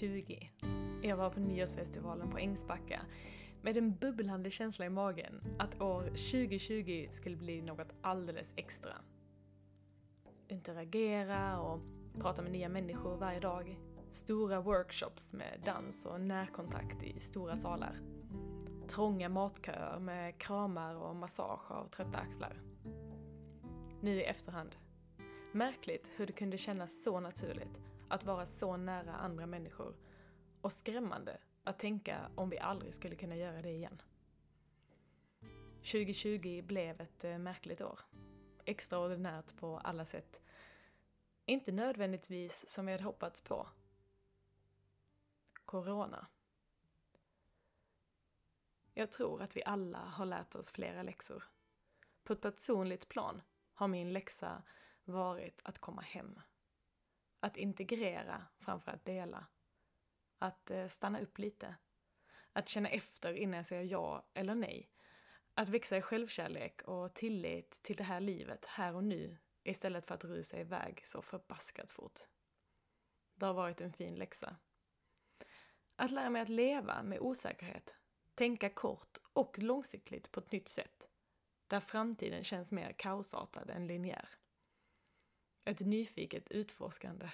2020. Jag var på nyårsfestivalen på Ängsbacka med en bubblande känsla i magen att år 2020 skulle bli något alldeles extra. Interagera och prata med nya människor varje dag. Stora workshops med dans och närkontakt i stora salar. Trånga matköer med kramar och massage av trötta axlar. Nu i efterhand. Märkligt hur det kunde kännas så naturligt att vara så nära andra människor och skrämmande att tänka om vi aldrig skulle kunna göra det igen. 2020 blev ett eh, märkligt år. Extraordinärt på alla sätt. Inte nödvändigtvis som vi hade hoppats på. Corona. Jag tror att vi alla har lärt oss flera läxor. På ett personligt plan har min läxa varit att komma hem. Att integrera framför att dela. Att eh, stanna upp lite. Att känna efter innan jag säger ja eller nej. Att växa i självkärlek och tillit till det här livet här och nu istället för att rusa iväg så förbaskat fort. Det har varit en fin läxa. Att lära mig att leva med osäkerhet, tänka kort och långsiktigt på ett nytt sätt, där framtiden känns mer kaosartad än linjär. Ett nyfiket utforskande.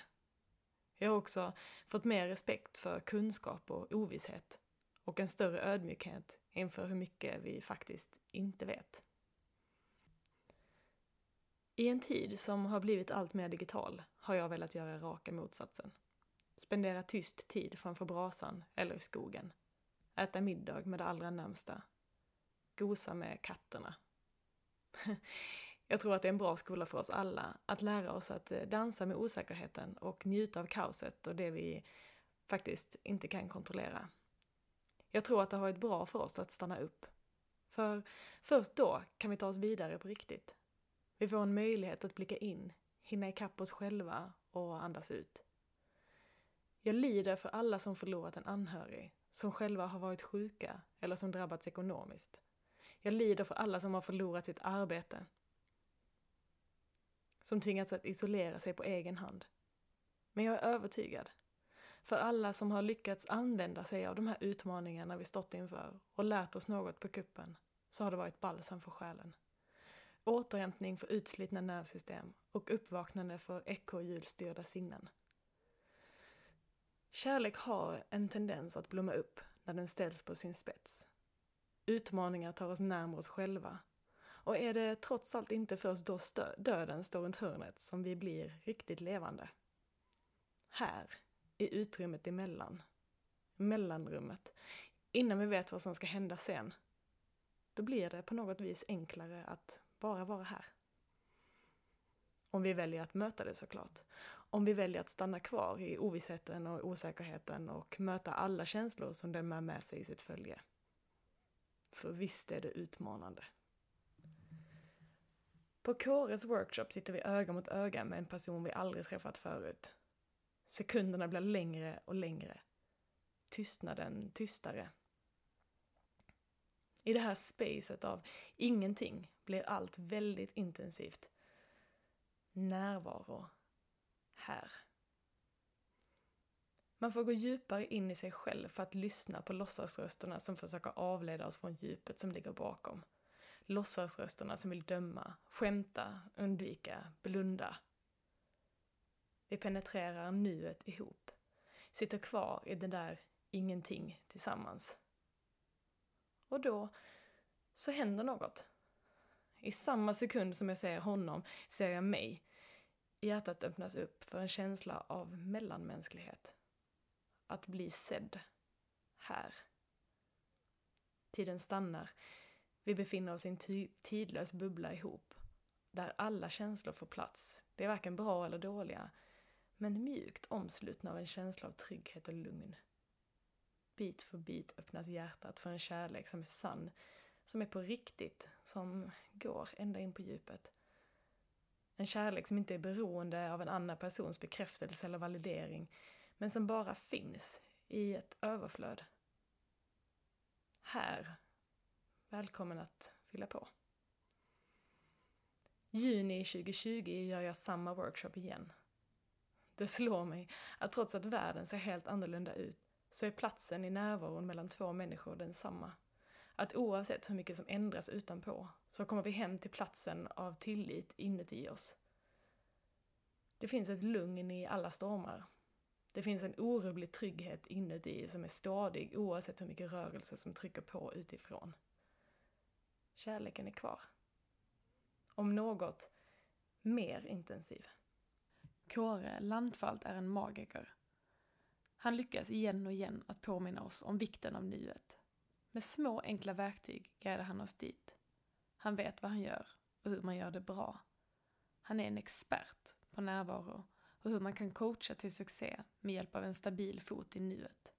Jag har också fått mer respekt för kunskap och ovisshet och en större ödmjukhet inför hur mycket vi faktiskt inte vet. I en tid som har blivit allt mer digital har jag velat göra raka motsatsen. Spendera tyst tid framför brasan eller i skogen. Äta middag med det allra närmsta. Gosa med katterna. Jag tror att det är en bra skola för oss alla, att lära oss att eh, dansa med osäkerheten och njuta av kaoset och det vi faktiskt inte kan kontrollera. Jag tror att det har varit bra för oss att stanna upp. För först då kan vi ta oss vidare på riktigt. Vi får en möjlighet att blicka in, hinna ikapp oss själva och andas ut. Jag lider för alla som förlorat en anhörig, som själva har varit sjuka eller som drabbats ekonomiskt. Jag lider för alla som har förlorat sitt arbete, som tvingats att isolera sig på egen hand. Men jag är övertygad. För alla som har lyckats använda sig av de här utmaningarna vi stått inför och lärt oss något på kuppen, så har det varit balsam för själen. Återhämtning för utslitna nervsystem och uppvaknande för ekorrhjulsstyrda sinnen. Kärlek har en tendens att blomma upp när den ställs på sin spets. Utmaningar tar oss närmare oss själva och är det trots allt inte först då döden står runt hörnet som vi blir riktigt levande? Här, i utrymmet emellan, mellanrummet, innan vi vet vad som ska hända sen, då blir det på något vis enklare att bara vara här. Om vi väljer att möta det såklart. Om vi väljer att stanna kvar i ovissheten och osäkerheten och möta alla känslor som den bär med sig i sitt följe. För visst är det utmanande. På Kåres workshop sitter vi öga mot öga med en person vi aldrig träffat förut. Sekunderna blir längre och längre. Tystnaden tystare. I det här spacet av ingenting blir allt väldigt intensivt. Närvaro. Här. Man får gå djupare in i sig själv för att lyssna på låtsasrösterna som försöker avleda oss från djupet som ligger bakom låtsasrösterna som vill döma, skämta, undvika, blunda. Vi penetrerar nuet ihop, sitter kvar i det där ingenting tillsammans. Och då så händer något. I samma sekund som jag ser honom ser jag mig. Hjärtat öppnas upp för en känsla av mellanmänsklighet. Att bli sedd. Här. Tiden stannar vi befinner oss i en tidlös bubbla ihop, där alla känslor får plats. Det är varken bra eller dåliga, men mjukt omslutna av en känsla av trygghet och lugn. Bit för bit öppnas hjärtat för en kärlek som är sann, som är på riktigt, som går ända in på djupet. En kärlek som inte är beroende av en annan persons bekräftelse eller validering, men som bara finns i ett överflöd. Här Välkommen att fylla på. Juni 2020 gör jag samma workshop igen. Det slår mig att trots att världen ser helt annorlunda ut så är platsen i närvaron mellan två människor densamma. Att oavsett hur mycket som ändras utanpå så kommer vi hem till platsen av tillit inuti oss. Det finns ett lugn i alla stormar. Det finns en orubblig trygghet inuti som är stadig oavsett hur mycket rörelse som trycker på utifrån. Kärleken är kvar. Om något, mer intensiv. Kåre Landfalt är en magiker. Han lyckas igen och igen att påminna oss om vikten av nuet. Med små enkla verktyg guidar han oss dit. Han vet vad han gör och hur man gör det bra. Han är en expert på närvaro och hur man kan coacha till succé med hjälp av en stabil fot i nuet.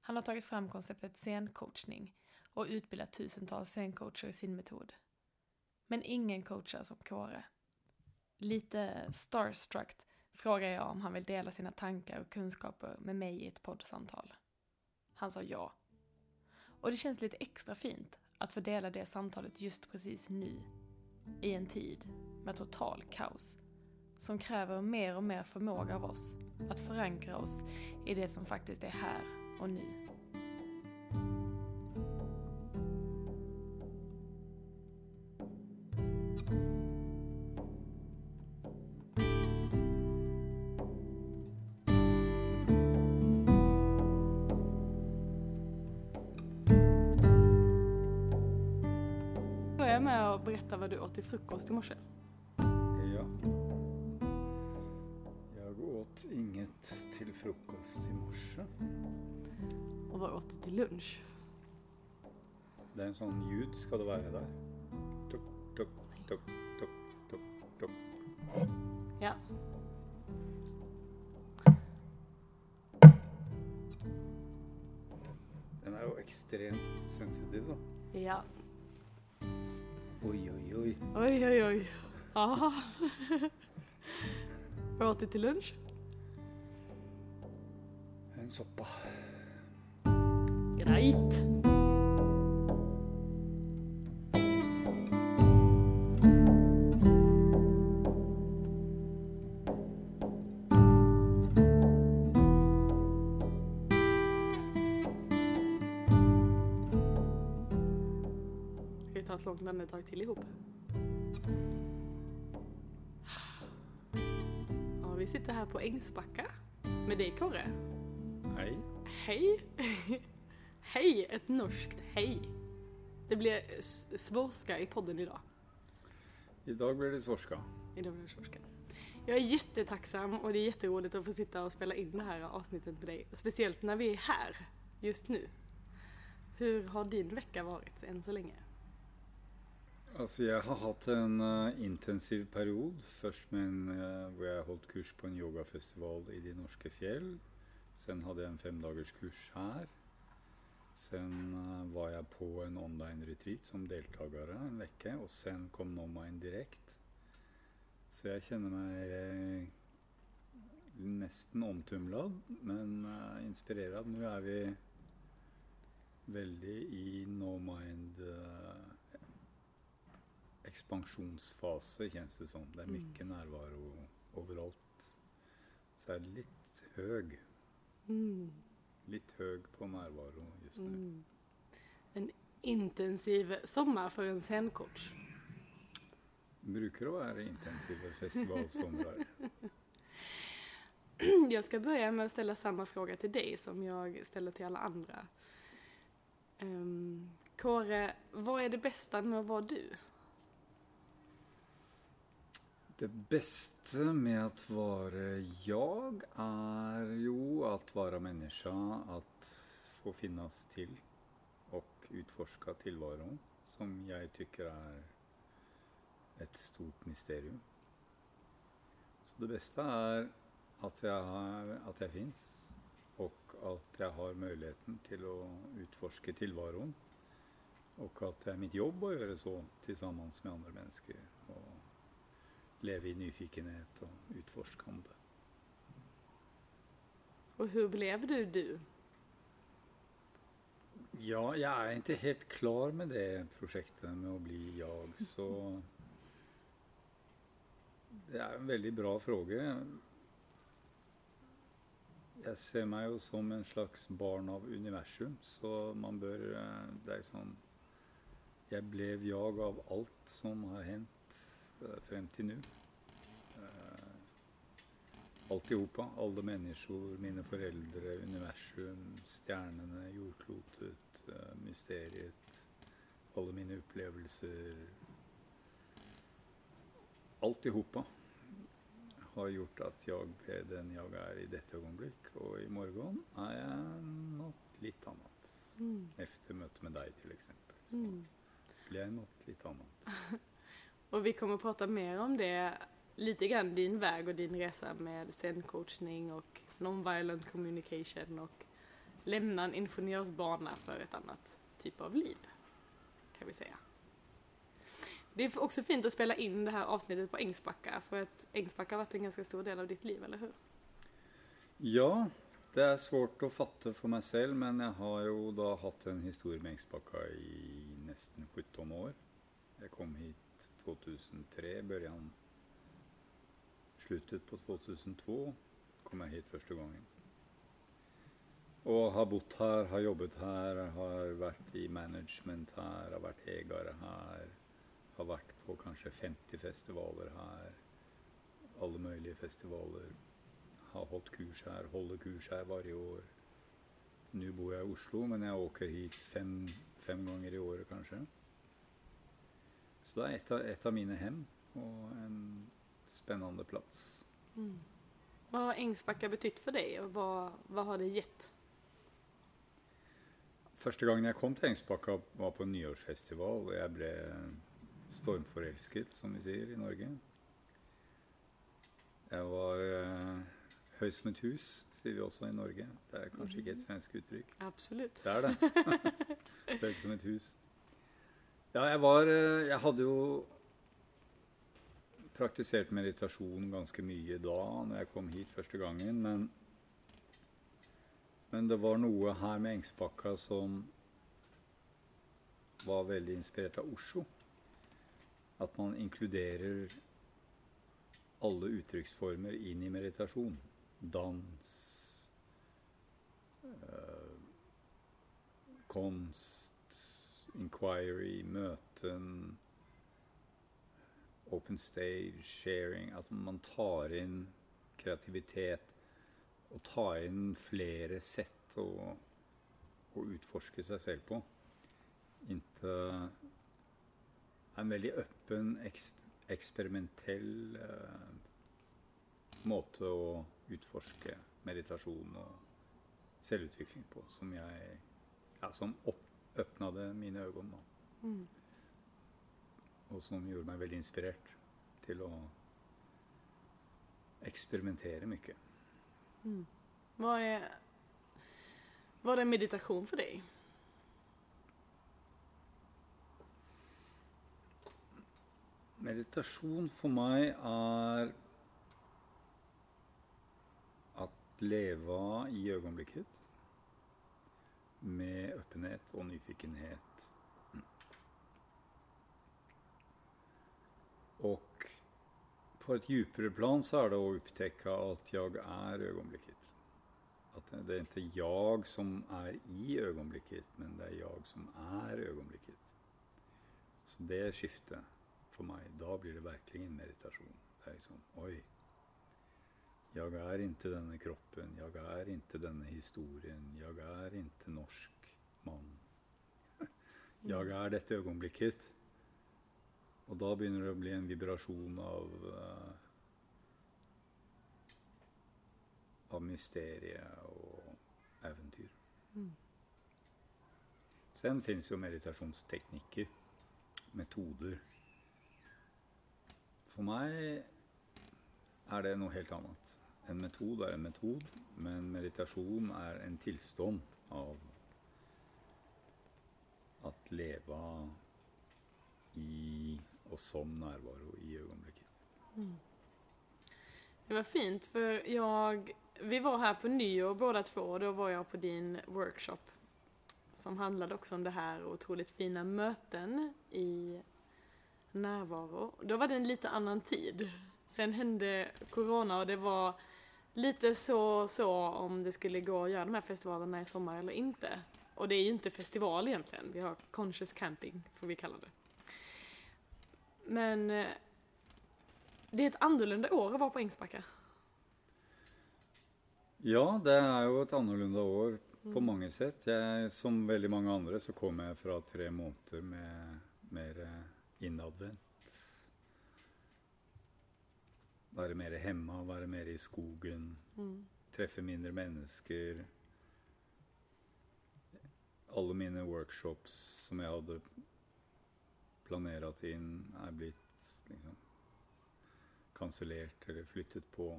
Han har tagit fram konceptet scencoachning och utbildat tusentals scencoacher i sin metod. Men ingen coachar som Kåre. Lite starstruck frågar jag om han vill dela sina tankar och kunskaper med mig i ett poddsamtal. Han sa ja. Och det känns lite extra fint att få dela det samtalet just precis nu. I en tid med total kaos. Som kräver mer och mer förmåga av oss att förankra oss i det som faktiskt är här och nu. Börja med att berätta vad du åt till frukost i morse. Ja. Jag åt inget till frukost i morse. Och vad åt du till lunch? Det är en sån ljud ska det vara där. Tuk, tuk, tuk, tuk, tuk, tuk. Ja. Den är ju extremt sensitiv då. Ja. Oj, oi. Oi, oi, oi. Aha. Har du hatt det til lunsj? En soppa. Grejt. Ska vi dag långt andetag till vi sitter her på Engsbakka med deg, Kåre. Hei. Hei. hei. Et norskt hei. Det blir svorska i podden i dag. I dag blir det svorska. I dag blir det svorska. Jag är jättetacksam och det är jätteroligt att få sitta och spela in det här avsnittet med dig. Speciellt när vi är här, just nu. Hur har din vecka varit än så länge? Alltså jeg har hatt en uh, intensiv periode. Først med en, uh, hvor jeg holdt kurs på en yogafestival i de norske fjell. Sen hadde jeg en femdagerskurs kurs här. Sen uh, var jeg på en online retreat som deltakere en vekke, og sen kom Nomine direkt. Så jeg kjenner meg nesten omtumlad men uh, inspirert. Nå er vi veldig i No Mind eh, expansionsfase kjennes det som. Det er Mm. nærvaro overalt. Så jeg er litt høy. Mm. Litt hög på nærvaro just nu. Mm. En intensiv sommer for en scenecoach. Bruker det være intensive festivalsomrar? Jag ska börja med å ställa samme fråga til deg som jeg ställer til alle andre. Um, Kåre, hva er det beste med å være du? Det beste med å være jag er jo å være menneske, å få finnes til og utforske tilværelsen, som jeg tykker er et stort mysterium. Så det beste er at jeg att jag finns och att jag har muligheten til å utforske tilværelsen, og at det er mitt jobb å gjøre så sammen med andre människor. Leva i nyfikenhet og utforskande. Og hvordan ble du du? Ja, jeg er ikke helt klar med det prosjektet med å bli jag, så det er en veldig bra spørsmål. jeg ser meg jo som en slags barn av universum, så man bør eh, Det er sånn Jeg ble jag av alt som har hendt eh, frem til nå. Eh, Alt i hopa. Alle mennesker, mine foreldre, universum, stjernene, jordklotet, eh, mysteriet. Alle mine opplevelser. Alt i hopa har gjort at jeg ble den jeg er i dette øyeblikk. Og i morgen er jeg noe litt annet. Mm. Efter møtet med deg, til eksempel. Så Mm. blir jeg noe litt annet. Och vi kommer att prata mer om det, lite grann din väg och din resa med scencoachning och non-violent communication och lämna en ingenjörsbana för ett annat typ av liv, kan vi säga. Det är också fint att spela in det här avsnittet på Ängsbacka, för att Ängsbacka har varit en ganska stor del av ditt liv, eller hur? Ja, det er svårt å fatte for meg selv, men jeg har jo da hatt en historie med Engsbakka i nesten 17 år. Jeg kom hit 2003, børjan Sluttet på 2002 kom jeg hit første gangen. Og har bodd her, har jobbet her, har vært i management her, har vært eier her. Har vært på kanskje 50 festivaler her. Alle mulige festivaler har holdt kurs her, holder kurs her hver år. Nå bor jeg i Oslo, men jeg åker hit fem, fem ganger i året kanskje. Så det er et av, et av mine hem og en spennende plass. Mm. Hva har Engsbakka betytt for deg, og hva, hva har det gitt? Første gangen jeg kom til Engsbakka var på en nyårsfestival, og jeg ble stormforelsket, som vi sier i Norge. Jeg var eh, høy som et hus, sier vi også i Norge. Det er kanskje ikke et svensk uttrykk. Absolutt. Det er det. høy som et hus. Ja, jeg var eh, Jeg hadde jo praktisert meditasjon ganske mye da når jeg kom hit første gangen, men men det var noe her med Engsbakka som var veldig inspirert av Osho. At man inkluderer alle uttrykksformer inn i meditasjon. Dans, øh, kunst, inquiry, møten, open stage, sharing. At man tar inn kreativitet og tar inn flere sett å, å utforske seg selv på. Inntil en veldig eks, eksperimentell eh, måte å utforske meditasjon og selvutvikling på, som jeg ja, som opp, åpna mine øyne. Da, Mm. og som gjorde meg veldig inspirert til å eksperimentere mye. Mm. Vad, är, vad är meditation för dig? Meditasjon for meg er at leve i øyeblikket med åpenhet og nyfikenhet. Og på et djupere plan så er det å oppdage at jeg er øyeblikket. At det det er ikke jeg som er i øyeblikket, men det er jeg som er øyeblikket. Så det skiftet for meg, da blir det virkelig en meditasjon. Det er liksom Oi. Jeg er ikke denne kroppen. Jeg er ikke denne historien. Jeg er ikke norsk mann. Jeg er dette øyeblikket. Og da begynner det å bli en vibrasjon av uh, av mysteriet og eventyr. Mm. Sen finnes jo meditasjonsteknikker, metoder. For meg er det noe helt annet. En metode er en metode, men meditasjon er en tilstand av at leve i og som nærvaro i øyeblikket. Det var fint for jag, vi var her på nyår båda två och då var jeg på din workshop som handlade også om det här otroligt fina möten i närvaro. Da var det en lite annan tid. Sen hände corona og det var lite så, så om det skulle gå att göra de här festivalerna i sommar eller inte. Och det är ju inte festival egentligen, vi har conscious camping får vi kalla det. Men eh, det är ett annorlunda år att vara på Ängsbacka. Ja, det er jo et annorlunda år på mange sett. Jeg, som veldig mange andre så kom jeg fra tre måneder med mer eh, innadvendt. Være mer hemma, være mer i skogen. Treffe mindre mennesker. Alle mine workshops som jeg hadde planert inn, er blitt liksom kansellert eller flyttet på.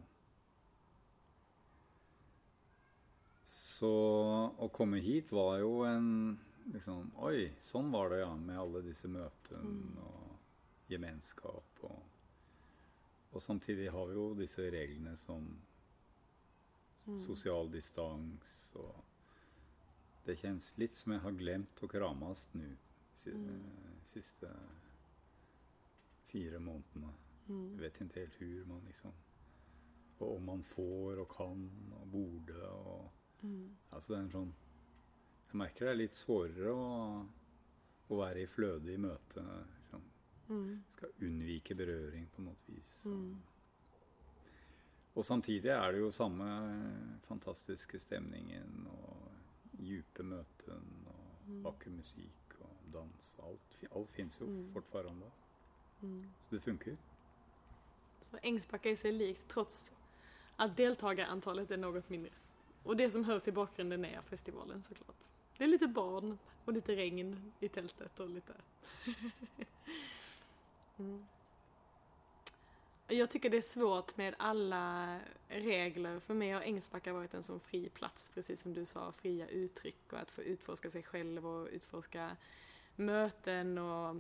Så å komme hit var jo en liksom Oi, sånn var det, ja. Med alle disse møtene og gemenskap. Og, og samtidig har vi jo disse reglene som sosial distans og Det kjennes litt som jeg har glemt å krames nå de siste fire månedene. Jeg vet ikke helt hvor man liksom Og om man får og kan og borde og Altså det er en sånn Jeg merker det er litt svårere å, å være i fløde i møte. Liksom. Skal unnvike berøring på noe vis. Og samtidig er det jo samme fantastiske stemningen og djupe møten og vakker musikk og dans. Alt, alt fins jo fortfarande. Så det funker. Så Ängsbacka i sig likt trots att deltagarantalet är något mindre. Och det som hörs i bakgrunden är festivalen såklart. Det är lite barn och lite regn i tältet och lite... mm. Jag tycker det är svårt med alla regler. För mig har Ängsbacka varit en sån fri plats, precis som du sa, fria uttryck och att få utforska sig själv och utforska möten och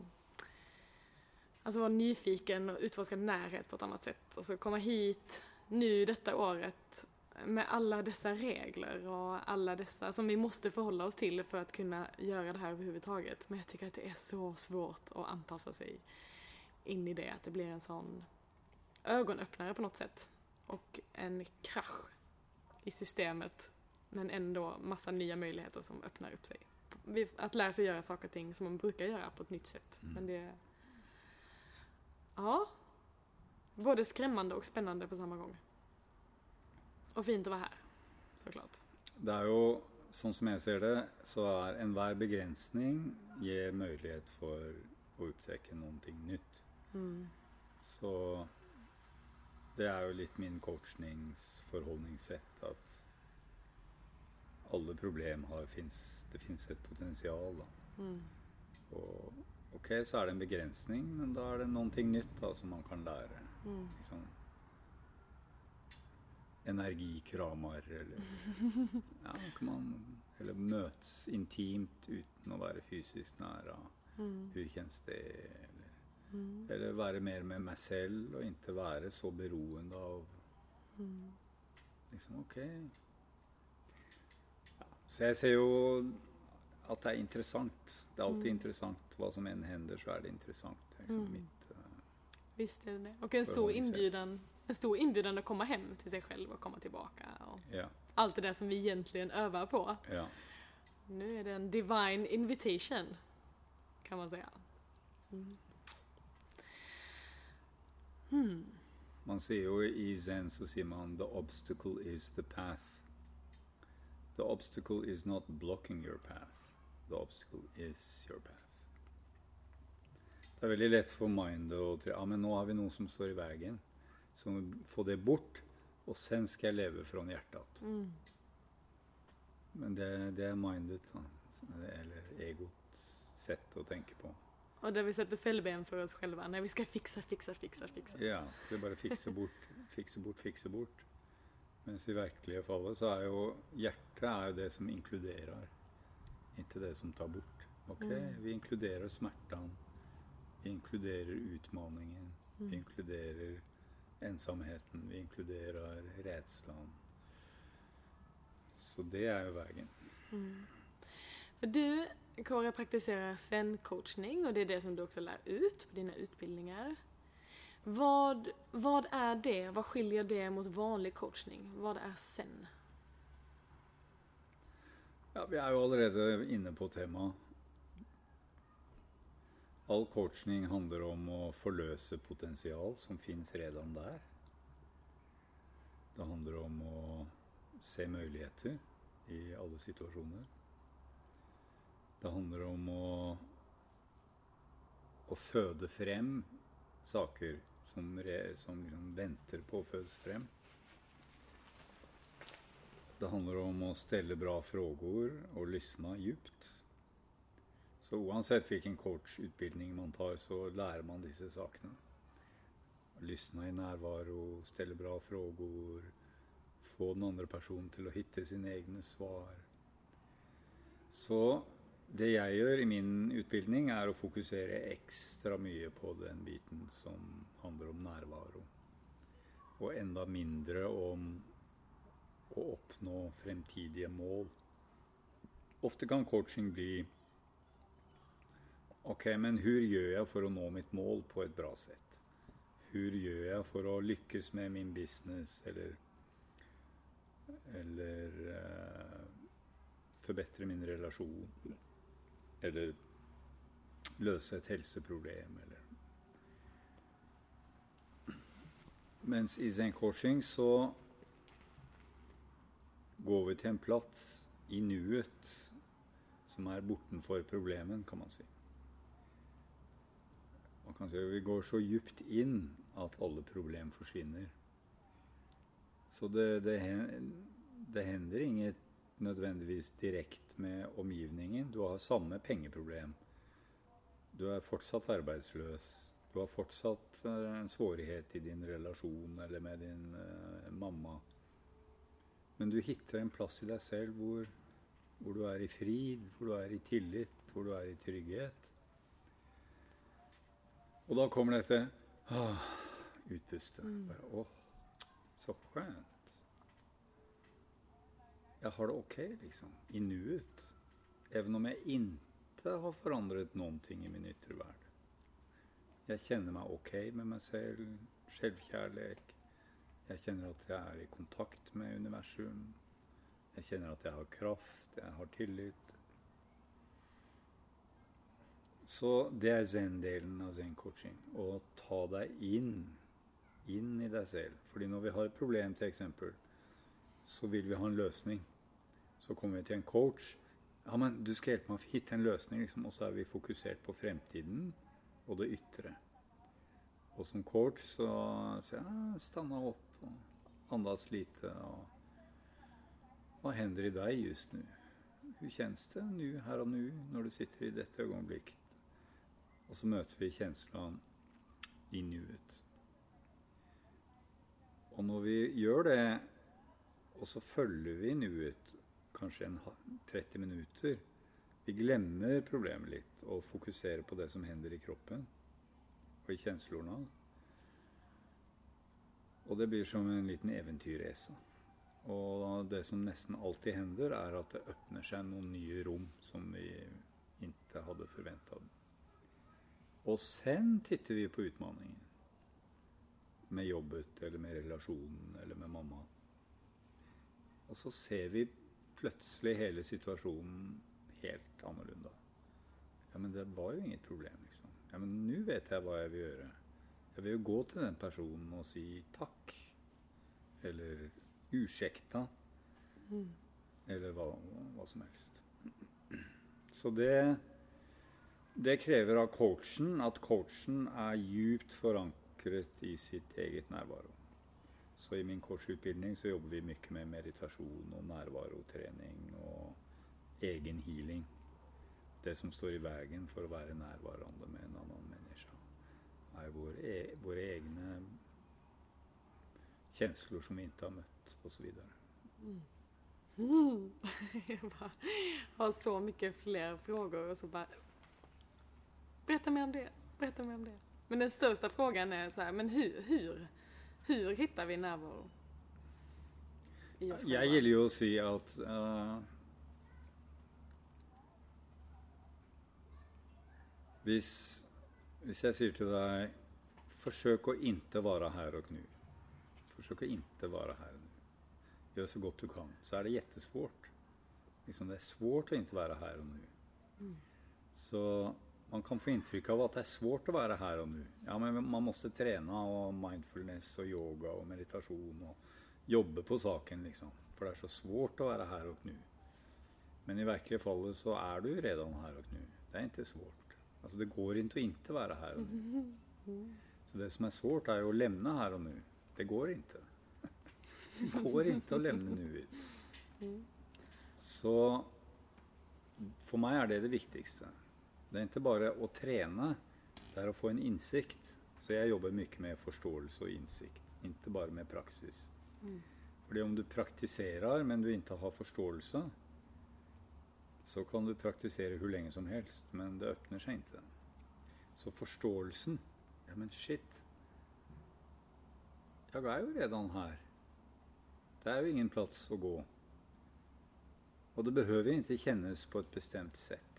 Alltså vara nyfiken och utforska närhet på ett annat sätt. Och så komma hit nu detta året med alla dessa regler och alla dessa som vi måste förhålla oss till för att kunna göra det här överhuvudtaget. Men jag tycker att det är så svårt att anpassa sig in i det. Att det blir en sån ögonöppnare på något sätt. Och en krasch i systemet. Men ändå massa nya möjligheter som öppnar upp sig. Vi- Att lära sig göra saker och ting som man brukar göra på ett nytt sätt. Men det Ja. Både skrämmande och spännande på samma gång. Och fint att vara här, såklart. Det er jo, sånn som jeg ser det, så er enhver begrensning gir mulighet for å oppdeke noe nytt. Så det er jo litt min coachningsforholdningssett at alle problem har, finnes, det fins et potensial. Da. Og ok, så er det en begrensning, men da er det noen ting nytt da, som man kan lære. Liksom, energikramar eller ja, kan man, Eller møtes intimt uten å være fysisk nære. Hvor kjennes det? Eller, eller være mer med meg selv og ikke være så beroende av Liksom, ok. Ja, så jeg ser jo at det er interessant. Det er alltid interessant. Hva som enn hender, så er det interessant. Liksom, mitt, uh, Visst er det det. Og en stor inbjudan, en stor inbjudan att komma hem till sig själv och komma tillbaka. Och ja, allt det där som vi egentligen övar på. ja. Nu är det en divine invitation, kan man säga. Man sier jo i Zen så sier man 'the obstacle is the path'. The obstacle is not blocking your path. The obstacle is your path. Det er veldig lett for mindet å tro ja, men nå har vi noe som står i veien. Så må vi få det bort, og sen skal jeg leve fra hjertet. Men det, det er mindet, eller egots sett å tenke på. Och där vi sätter fällben för oss själva när vi ska fixa, fixa, fixa, fixa. Ja, skal vi bare fikse bort, fikse bort, fikse bort. Mens i virkelige fallet så er jo hjertet er jo det som inkluderer, ikke det som tar bort. Ok, vi inkluderer smertene, vi inkluderer utmaningen, vi inkluderer ensomheten, vi inkluderer redselen. Så det er jo veien. For du, Kåre, praktiserar zen-coachning och det är det som du också lär ut på dina utbildningar. Vad är det? Vad skiljer det mot vanlig coachning? Vad är zen? Ja, Vi er jo allerede inne på temaet. All coaching handler om å forløse potensial som fins redan der. Det handler om å se muligheter i alle situasjoner. Det handler om å, å føde frem saker som, som liksom venter på å fødes frem. Det handler om å stelle bra frågor og lyssna djupt. Så uansett hvilken coachutbildning man tar, så lærer man disse sakene. Lyssna i nærvaro, stelle bra frågor, få den andre personen til å hitte sine egne svar. Så det jeg gjør i min utbildning, er å fokusere ekstra mye på den biten som handler om nærvaro. Og enda mindre om å oppnå fremtidige mål. Ofte kan coaching bli Ok, men hur gjør jeg for å nå mitt mål på et bra sett? Hur gjør jeg for å lykkes med min business, eller Eller uh, forbedre min relasjon? Eller løse et helseproblem, eller Mens i Zen coaching så går vi til en plass i nuet som er bortenfor problemen, kan man si. Man kan si Vi går så djupt inn at alle problem forsvinner. Så det, det, det hender inget nødvendigvis direkte med omgivningen. Du har samme pengeproblem. Du er fortsatt arbeidsløs. Du har fortsatt en svårighet i din relasjon eller med din uh, mamma. Men du hitter en plass i deg selv hvor, hvor, du er i frid, hvor du er i tillit, hvor du er i trygghet. Og da kommer dette ah, utpustet. Mm. Bare, åh, så skjønt. Jeg har det ok, liksom. I nuet. Even om jeg ikke har forandret noen ting i min ytre verden. Jeg kjenner meg ok med meg selv. Selvkjærlighet. Jeg kjenner at jeg er i kontakt med universum. Jeg kjenner at jeg har kraft, jeg har tillit. Så det er zen-delen av zen-coaching. Å ta deg inn, inn i deg selv. Fordi når vi har et problem, til eksempel, så vil vi ha en løsning. Så kommer vi til en coach. Ja, men du skal hjelpe meg å hitte en løsning, liksom. Og så er vi fokusert på fremtiden og det ytre. Og som coach så sier jeg stanna opp og andas lite. Og hva hender i deg just nå? Hur kjennes det nå, her og nå, når du sitter i dette øyeblikket? Og så møter vi kjenslene i nuet. Og når vi gjør det, og så følger vi nuet kanskje en 30 minutter Vi glemmer problemet litt og fokuserer på det som hender i kroppen og i kjenslene. Og det blir som en liten eventyrreise. Og det som nesten alltid hender, er at det åpner seg noen nye rom som vi ikke hadde forventa. Og sen titter vi på utfordringen. Med jobbet, eller med relasjonen, eller med mamma. Og så ser vi plutselig hele situasjonen helt annerledes. Ja, men det var jo inget problem, liksom. Ja, men nå vet jeg hva jeg vil gjøre. Jeg vil jo gå til den personen og si takk. Eller ursäkta. Mm. Eller hva, hva, som helst. Så det, det krever av coachen at coachen er djupt forankret i sitt eget nærvaro. Så i min coachutbildning så jobber vi mye med meditasjon og nærvarotrening og egen healing. Det som står i veien for å være nærværende med en annen menneske, er våre, e våre egne kjensler som vi ikke har møtt, osv. Mm. Jeg har så mye flere frågor og så bare Berätta mer om det, berätta mer om det. Men den største frågan er så här, men hur, hur hittar vi närvaro? Jeg gillar jo å si at uh, hvis, hvis jeg sier til deg Forsøk å ikke være her og nå. Forsøk å ikke være her nå. Gjør så godt du kan. Så er det jättesvårt. Liksom det er svårt ikke være her og nå. Mm. Så man kan få inntrykk av at det er svårt å være her og nå. Ja, men man måtte trene og mindfulness og yoga og meditasjon og jobbe på saken liksom. For det er så svårt å være her og nå. Men i virkelige fallet så er du redan her og nå. Det er ikke svårt. Altså det går ikke å ikke være her og nå. Så det som er svårt er jo å levne her og nå. Det går ikke. Det går ikke å levne nuet. Så for meg er det det viktigaste. Det er ikke bare å trene, det er å få en innsikt. Så jeg jobber mye med forståelse og innsikt, ikke bare med praksis. Mm. Fordi om du praktiserer, men du ikke har forståelse, så kan du praktisere hvor lenge som helst, men det åpner seg ikke. Så forståelsen ja men shit, Jeg er jo redan her. Det er jo ingen plass å gå. Og det behøver ikke kjennes på et bestemt sätt.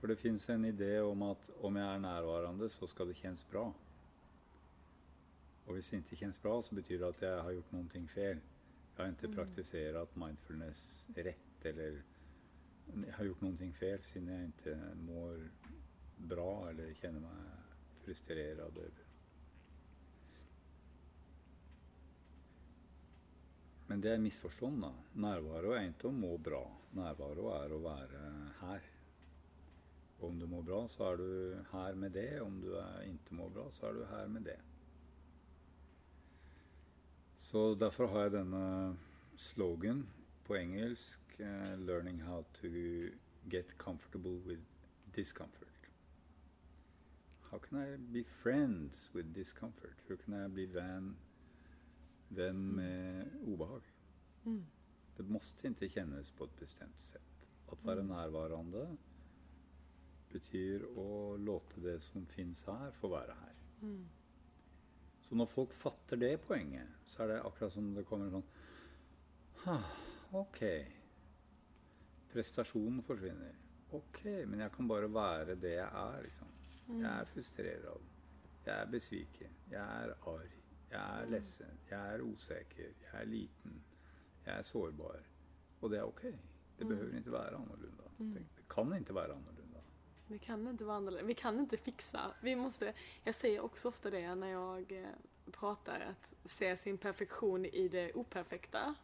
För det fins en idé om at om jeg er nærværende, så skal det kjennes bra. Og hvis det ikke kjennes bra så betyr det at jeg har gjort noen ting fel. Jeg har ikke mm. praktisert mindfulness rett, eller jeg har gjort noen ting fel siden jeg ikke mår bra eller kjenner meg frustrerad. Eller. Men det er misforstånd, da. Närvaro er ikke å må bra. Närvaro er å være här. Om du mår bra så er du her med det. Om du ikke mår bra så er du her med det. Så derfor har jeg denne slogan på engelsk. Uh, learning how to get comfortable with discomfort. How can I be friends with discomfort? How kan I bli venn, vän med obehag? Mm. Det måtte ikke kjennes på et bestemt sett. At være närvarande betyder å låte det som fins her, få være her. Mm. Så når folk fatter det poenget, så er det akkurat som det kommer en sån ah, Okej. Okay. Prestationen försvinner. Men jeg kan bare være det jeg er, Liksom. Mm. er är frustrerad. Jeg er besviken. Jeg er arg. Jeg er Mm. Jeg er är Jeg er liten. Jeg er sårbar. Og det er ok. Det behøver ikke være annerledes. Mm. Det, kan ikke være annorlunda. Det kan inte vara annorlunda. Vi kan inte fixa. Vi måste, jag säger också ofta det när jag eh, pratar, att se sin perfektion i det operfekta.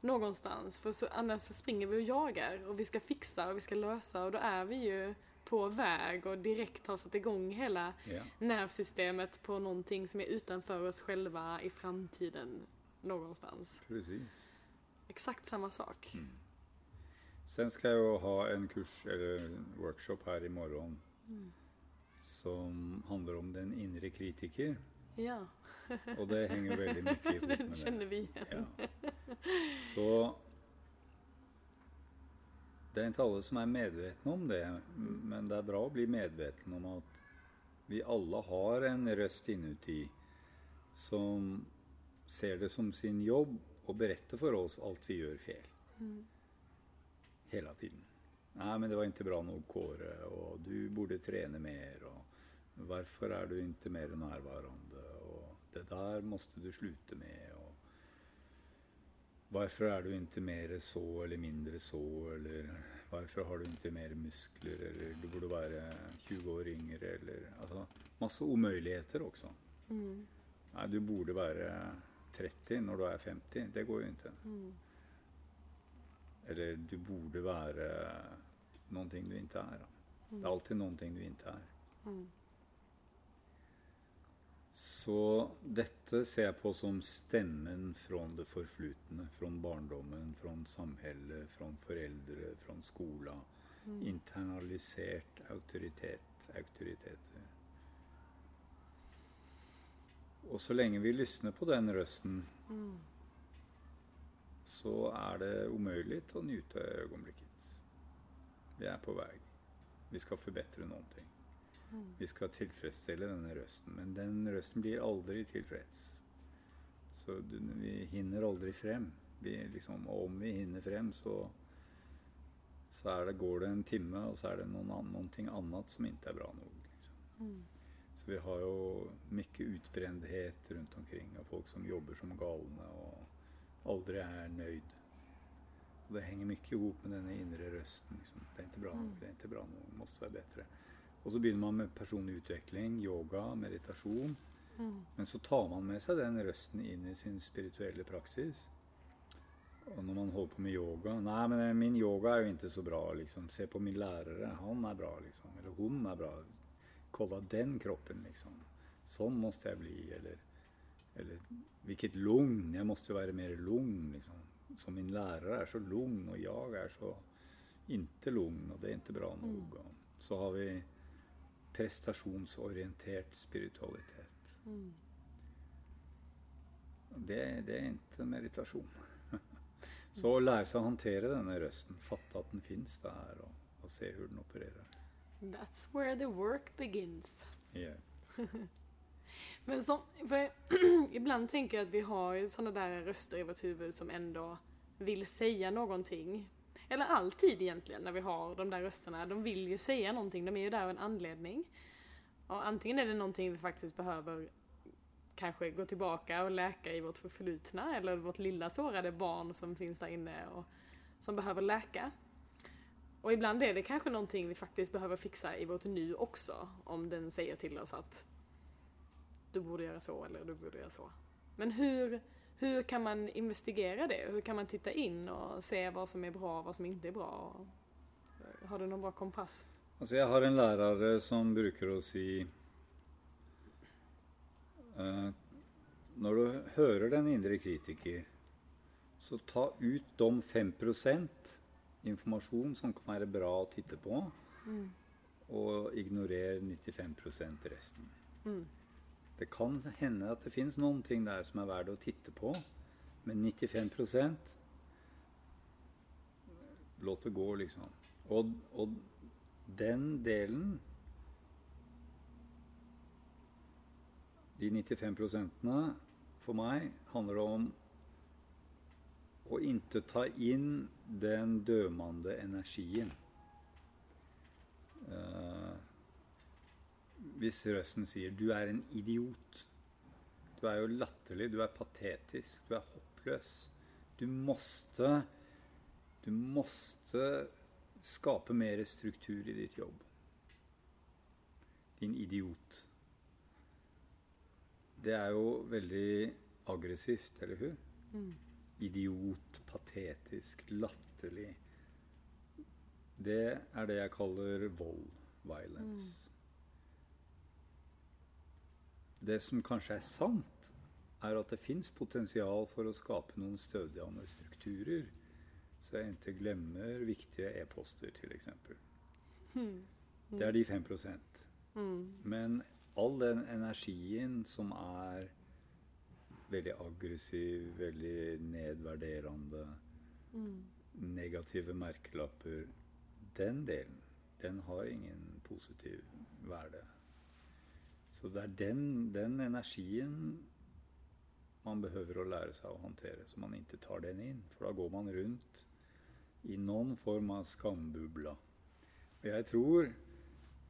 Någonstans. För så, annars så springer vi och jagar och vi ska fixa och vi ska lösa och då är vi ju på väg och direkt har satt igång hela yeah. nervsystemet på någonting som är utanför oss själva i framtiden någonstans. Precis. Exakt samma sak. Mm. Sen skal jeg jo ha en kurs eller en workshop i morgen Mm. som handler om den indre kritiker. Ja, og det henger veldig mye i ihop med det. den kjenner vi igjen. Ja. Så det er ikke alle som er medvetne om det, men det er bra å bli medveten om at vi alle har en røst inuti som ser det som sin jobb å berette for oss alt vi gjør fel. Mm. Hela tiden. Nei, men det var ikke bra nok, Kåre og du borde trene mer og hvorfor er du ikke mer nærværende, og det der måtte du slutte med og hvorfor er du ikke mer så eller mindre så eller hvorfor har du ikke mer muskler eller du burde være 20 år yngre eller Altså masse umuligheter også. Mm. Nei, du borde være 30 når du er 50, det går jo ikke. Mm. Eller du borde noen ting du inte är. Det er alltid noen ting du ikke er. Mm. Så dette ser jeg på som stemmen fra det forflutne, från barndommen, från samhället, från foreldre, från skolen. Mm. Internalisert autoritet, autoriteter. Og så lenge vi lysner på den røsten Mm. Så er det umulig å nyte øyeblikket. Vi er på vei. Vi skal forbedre noen ting. Vi skal tilfredsstille denne røsten, men den røsten blir aldri tilfreds. Så vi hinner aldri frem. Vi liksom, om vi hinner frem, så, så det, går det en time, og så er det noen, noen ting annet som ikke er bra nok. Liksom. Mm. Så vi har jo mye utbrenthet rundt omkring og folk som jobber som galne og aldri er nøyd. Og det henger mye i hop med denne indre røsten. Liksom. Det er ikke bra nok, det er ikke bra nok, det måtte være bedre. Og så begynner man med personlig utvikling, yoga, meditasjon. Men så tar man med seg den røsten inn i sin spirituelle praksis. Og når man holder på med yoga Nei, men eh, min yoga er jo ikke så bra, liksom. Se på min lærere. Han er bra, liksom. Eller hun er bra. Kolla den kroppen, liksom. Sånn måtte jeg bli. Eller, eller hvilket lugn. Jeg måtte jo være mer lugn, liksom. Så min lærer er så lugn, og jeg er så ikke lugn, og det er ikke bra nok. Mm. så har vi prestasjonsorientert spiritualitet. Det, det er ikke meditasjon. Så å lære seg å håndtere denne røsten, fatte at den fins der, og, og se hvordan den opererer. That's where the work begins. Yeah. Men som, ibland tänker jag att vi har sådana där röster i vårt huvud som ändå vill säga någonting. Eller alltid egentligen när vi har de där rösterna. De vill ju säga någonting, de är ju där av en anledning. Och antingen är det någonting vi faktiskt behöver kanske gå tillbaka och läka i vårt förflutna eller vårt lilla sårade barn som finns där inne och som behöver läka. Och ibland är det kanske någonting vi faktiskt behöver fixa i vårt nu också om den säger till oss att du borde göra så eller du borde göra så. Men hur, hur kan man investigera det? Hur kan man titta in och se vad som är bra och vad som inte är bra? Har du någon bra kompass? Altså, jeg har en lærer som bruker å si eh, Når du hører den indre kritiker, så ta ut de 5% informasjon som kan være bra å titte på, og ignorer 95% resten. Det kan hende at det finnes noen ting der som er verdt å titte på, men 95 Låt det gå, liksom. Og, og den delen De 95 prosentene for meg handler om å ikke ta inn den dømende energien. Eh, hvis røsten sier 'du er en idiot', du er jo latterlig, du er patetisk, du er hoppløs. Du måste Du måste skape mer struktur i ditt jobb. Din idiot. Det er jo veldig aggressivt, eller hur? Idiot, patetisk, latterlig. Det er det jeg kaller vold. Violence. Det som kanskje er sant, er at det fins potensial for å skape noen stødende strukturer. Så jeg ikke glemmer viktige e-poster, f.eks. Det er de 5% Men all den energien som er veldig aggressiv, veldig nedverderende, negative merkelapper Den delen, den har ingen positiv verde. Så det er den, den energien man behøver å lære seg å håndtere, så man ikke tar den inn. For da går man rundt i noen form av skambubla. Og jeg tror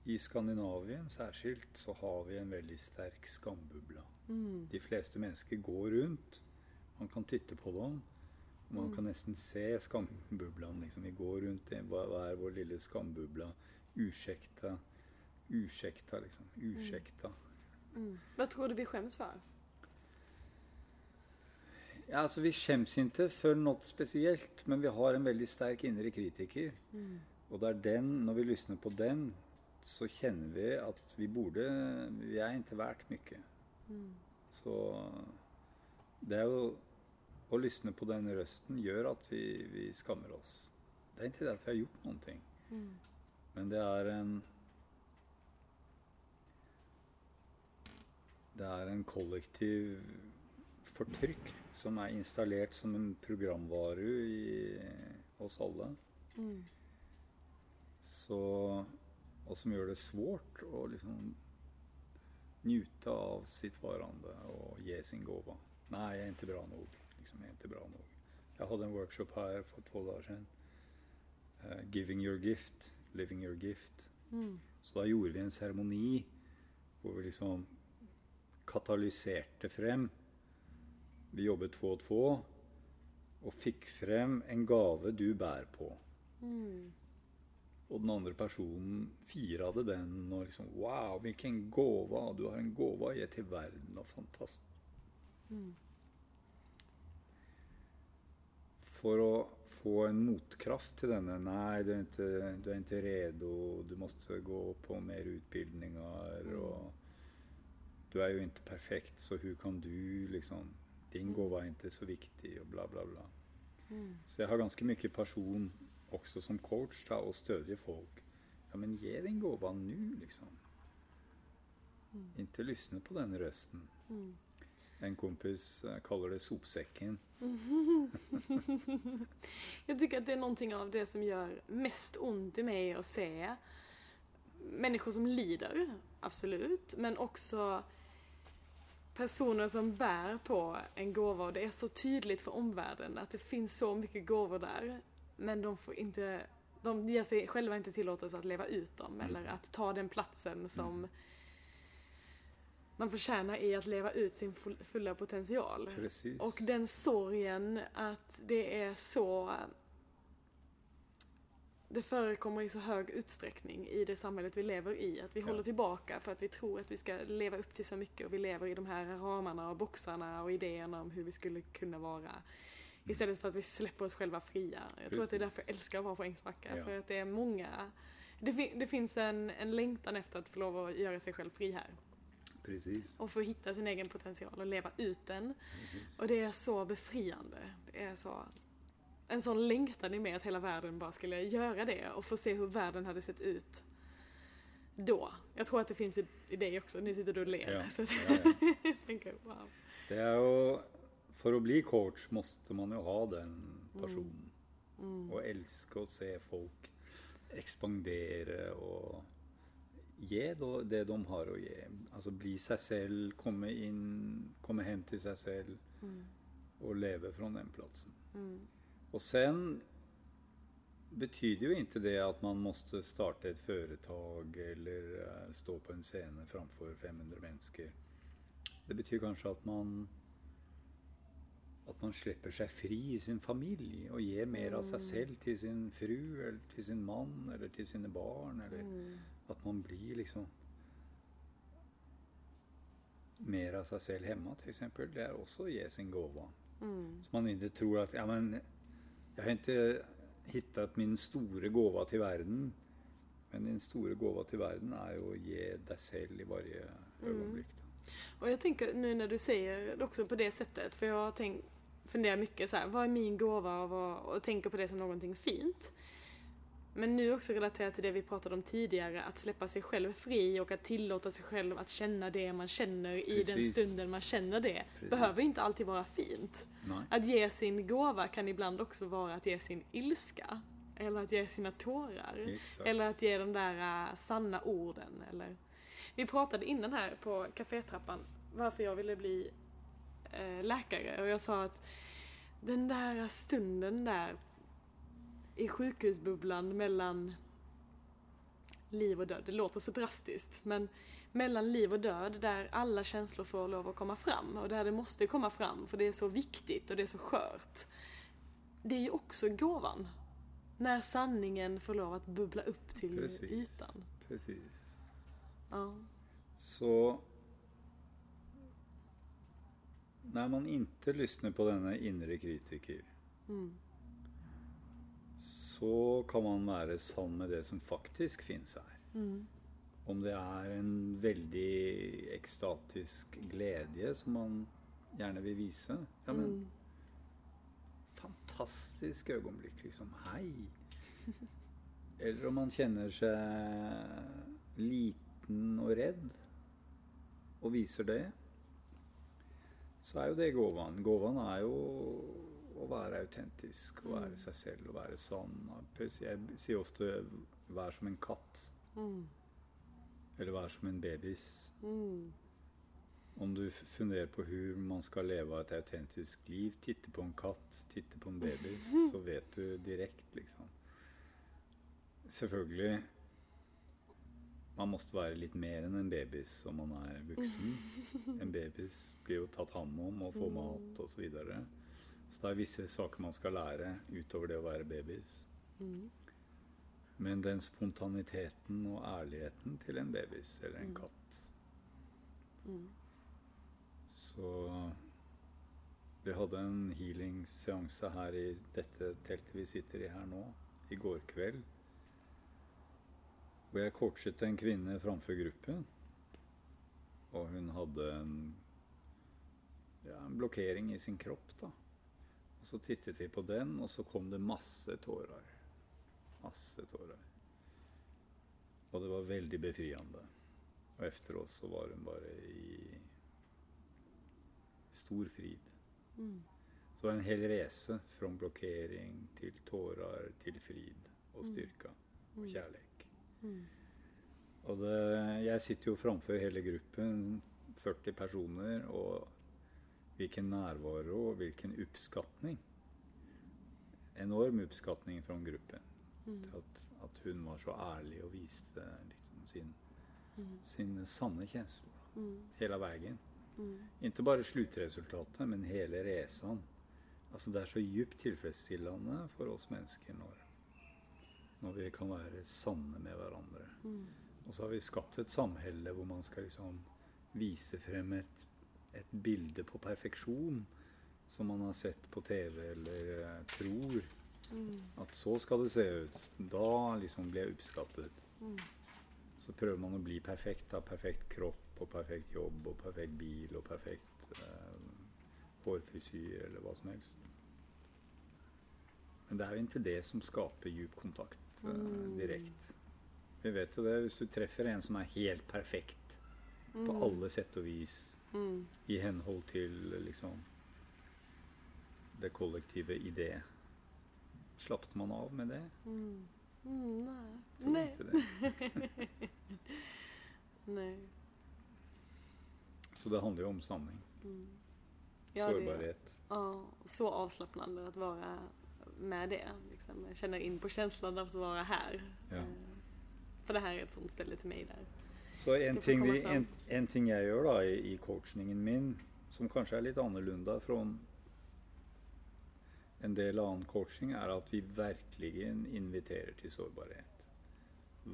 i Skandinavien særskilt så har vi en veldig sterk skambubla. De fleste mennesker går rundt. Man kan titte på dem. Man kan nesten se skambublaen. Liksom. Vi går rundt i hva hva er vår lille skambubla. Usjekta. Usjekta, liksom. Usjekta. Vad tror du vi skäms för? Ja, altså, vi skjems ikke for noe spesielt, men vi har en veldig sterk indre kritiker. Og det er den, når vi lysner på den, så kjenner vi at vi burde Vi er ikke verdt mye. Så det er jo Å lysne på den røsten gjør at vi, vi skammer oss. Det er ikke det at vi har gjort noen ting, men det er en Det er en kollektiv fortrykk som er installert som en programvare i oss alle. Så, og som gjør det svårt å liksom njute av sitt varande og gi sin gåva. Nei, jeg er ikke bra nok. Liksom, jeg er ikke bra nok. Jeg hadde en workshop her for to dager siden. Uh, 'Giving your gift, living your gift'. Så da gjorde vi en seremoni Hvor vi liksom katalyserte frem. Vi jobbet två og två og fikk frem en gave du bærer på. Mm. Og den andre personen firade den og liksom Wow, hvilken gåva! Du har en gåva å gi til verden. Og fantastisk. Mm. For å få en motkraft til denne Nei, du er ikke, du er ikke redo. Du måste gå på mer utbildninger. Og du er jo ikke perfekt, så hvordan kan du liksom Din gåva er ikke så viktig, og bla, bla, bla. Mm. Så jeg har ganske mye person også som coach da, og stødige folk. Ja, men gi din gåva nå, liksom. Mm. Ikke lysne på den røsten. Mm. En kompis eh, kaller det sopsekken. jeg tycker det er noe av det som gjør mest vondt i meg å se mennesker som lider, absolut, men också personer som bär på en gåva och det är så tydligt för omvärlden att det finns så mycket gåvor där, men de får inte de ger sig själva inte tillåtelse att leva ut dem Mm. eller att ta den platsen som man förtjänar i att leva ut sin fulle fulla potential. Precis. Och den sorgen att det är så... Det förekommer i så hög utsträckning i det samhället vi lever i. Att vi Ja. håller tillbaka för att vi tror att vi ska leva upp till så mycket och vi lever i de här ramarna och boxarna och idéerna om hur vi skulle kunna vara. Istället för att vi släpper oss själva fria. Jag tror att det är Precis. därför jag älskar att vara på Ängsbacka. Ja. För att det är många... Det, fin- det finns en, en längtan efter att få lov att göra sig själv fri här. Precis. Och få hitta sin egen potential och leva ut den. Precis. Och det är så befriande. Det är så... En sån längtan i mig att hela världen bara skulle göra det och få se hur världen hade sett ut då. Jag tror att det finns i, i dig också. Nu sitter du och ler. Ja, Så ja, ja. tänker, wow. Det er jo For å bli coach måste man jo ha den personen. Mm. Og elske å se folk ekspandere og gi det de har å gi. Altså bli seg selv, komme inn, komme hjem til seg selv Mm. og leve fra den plassen. Mm. Og sen betyder jo ikke det at man måste starte et foretak eller eh, stå på en scene framfor 500 mennesker. Det betyr kanskje at man at man slipper seg fri i sin familie og gir mer av seg selv til sin fru eller til sin mann eller til sine barn. Eller Mm. at man blir liksom mer av seg selv hjemme, f.eks. Det er også å gi sin gåva. Mm. Så man ikke tror at ja men, jag har ikke hittet min store gåva til verden. Men din store gåva til verden er jo å gi deg selv i varje øyeblikk. Mm. Og jeg tenker nu når du sier det også på det settet, for jeg har tenkt, funderer mye så här, vad är min gåva och, å och tänker på det som noe fint. Men nu också relaterat till det vi pratade om tidigare, att släppa sig själv fri och att tillåta sig själv att känna det man känner i den stunden man känner det. Precis. Behöver inte alltid vara fint. Nej. Att ge sin gåva kan ibland också vara att ge sin ilska. Eller att ge sina tårar. Exakt. Eller att ge de där uh, sanna orden. Eller... Vi pratade innan här på kafétrappan varför jag ville bli uh, läkare. Och jag sa att den där stunden där i sjukhusbubblan mellan liv och död. Det låter så drastiskt men mellan liv och död där alla känslor får lov att komma fram och där det måste komma fram för det är så viktigt och det är så skört. Det är ju också gåvan. När sanningen får lov att bubbla upp till Precis. ytan. Precis. Ja. Så när man inte lyssnar på denna inre kritiker Mm. Så kan man være sann med det som faktisk finnes her. Mm. Om det er en veldig ekstatisk glede som man gjerne vil vise. Ja, men Mm. fantastisk øyeblikk, liksom. Hei! Eller om man kjenner seg liten og redd, og viser det, så er jo det gåvaen. Gåvaen er jo å være autentisk, å være seg selv, å være sann. Jeg sier ofte 'vær som en katt', Mm. eller 'vær som en babys'. Mm. Om du funderer på hvordan man skal leve et autentisk liv, titte på en katt, titte på en baby, så vet du direkte, liksom. Selvfølgelig man måtte være litt mer enn en babys om man er voksen. En babys blir jo tatt hånd om og får mat osv. Så, videre. Så det er visse saker man skal lære utover det å være babys. Mm. Men den spontaniteten og ærligheten til en babys eller en Mm. katt Mm. Så vi hadde en healing-seanse her i dette teltet vi sitter i her nå, i går kveld. Hvor jeg coachet en kvinne framfor gruppen. Og hun hadde en, ja, en blokkering i sin kropp, da. Og så tittet vi på den, og så kom det masse tårer. Masse tårer. Og det var veldig befriende. Og efter oss så var hun bare i stor frid. Mm. Så det var en hel reise fra blokkering til tårer til frid og styrke og kjærlighet. Mm. Og det, jeg sitter jo framfor hele gruppen, 40 personer, og hvilken nærvaro og hvilken oppskatning. Enorm oppskatning fra gruppen. Mm. At, at hun var så ærlig og viste liksom sin, Mm. sine sanne kjensler Mm. hele veien. Mm. Ikke bare sluttresultatet, men hele reisen. Altså det er så djupt tilfredsstillende for oss mennesker når, når vi kan være sanne med hverandre. Mm. Og så har vi skapt et samhelle hvor man skal liksom vise frem et, et bilde på perfeksjon som man har sett på TV eller eh, tror Mm. at så skal det se ut. Da liksom blir jeg oppskattet. Mm. Så prøver man å bli perfekt. Ha perfekt kropp og perfekt jobb og perfekt bil og perfekt eh, hårfrisyr eller hva som helst. Men det er jo ikke det som skaper djup kontakt eh, Mm. direkte. Vi vet jo det, hvis du treffer en som er helt perfekt på Mm. alle sett og vis, Mm. i henhold til liksom det kollektive idé, Slapp man av med det? Mm. Mm. Nei. Tror nei. ikke det. nei. Så det handler jo om samling. Mm. Ja, det- Sårbarhet. Ja, så avslappnande att vara med det. Liksom. Jag känner in på känslan av att vara här. Ja. Eh, För det här är ett sånt ställe till mig där. Så en ting, vi, en, en ting jeg gjør da i, i coachningen min, som kanskje er litt annerledes fra en del annen coaching, er at vi virkelig inviterer til sårbarhet.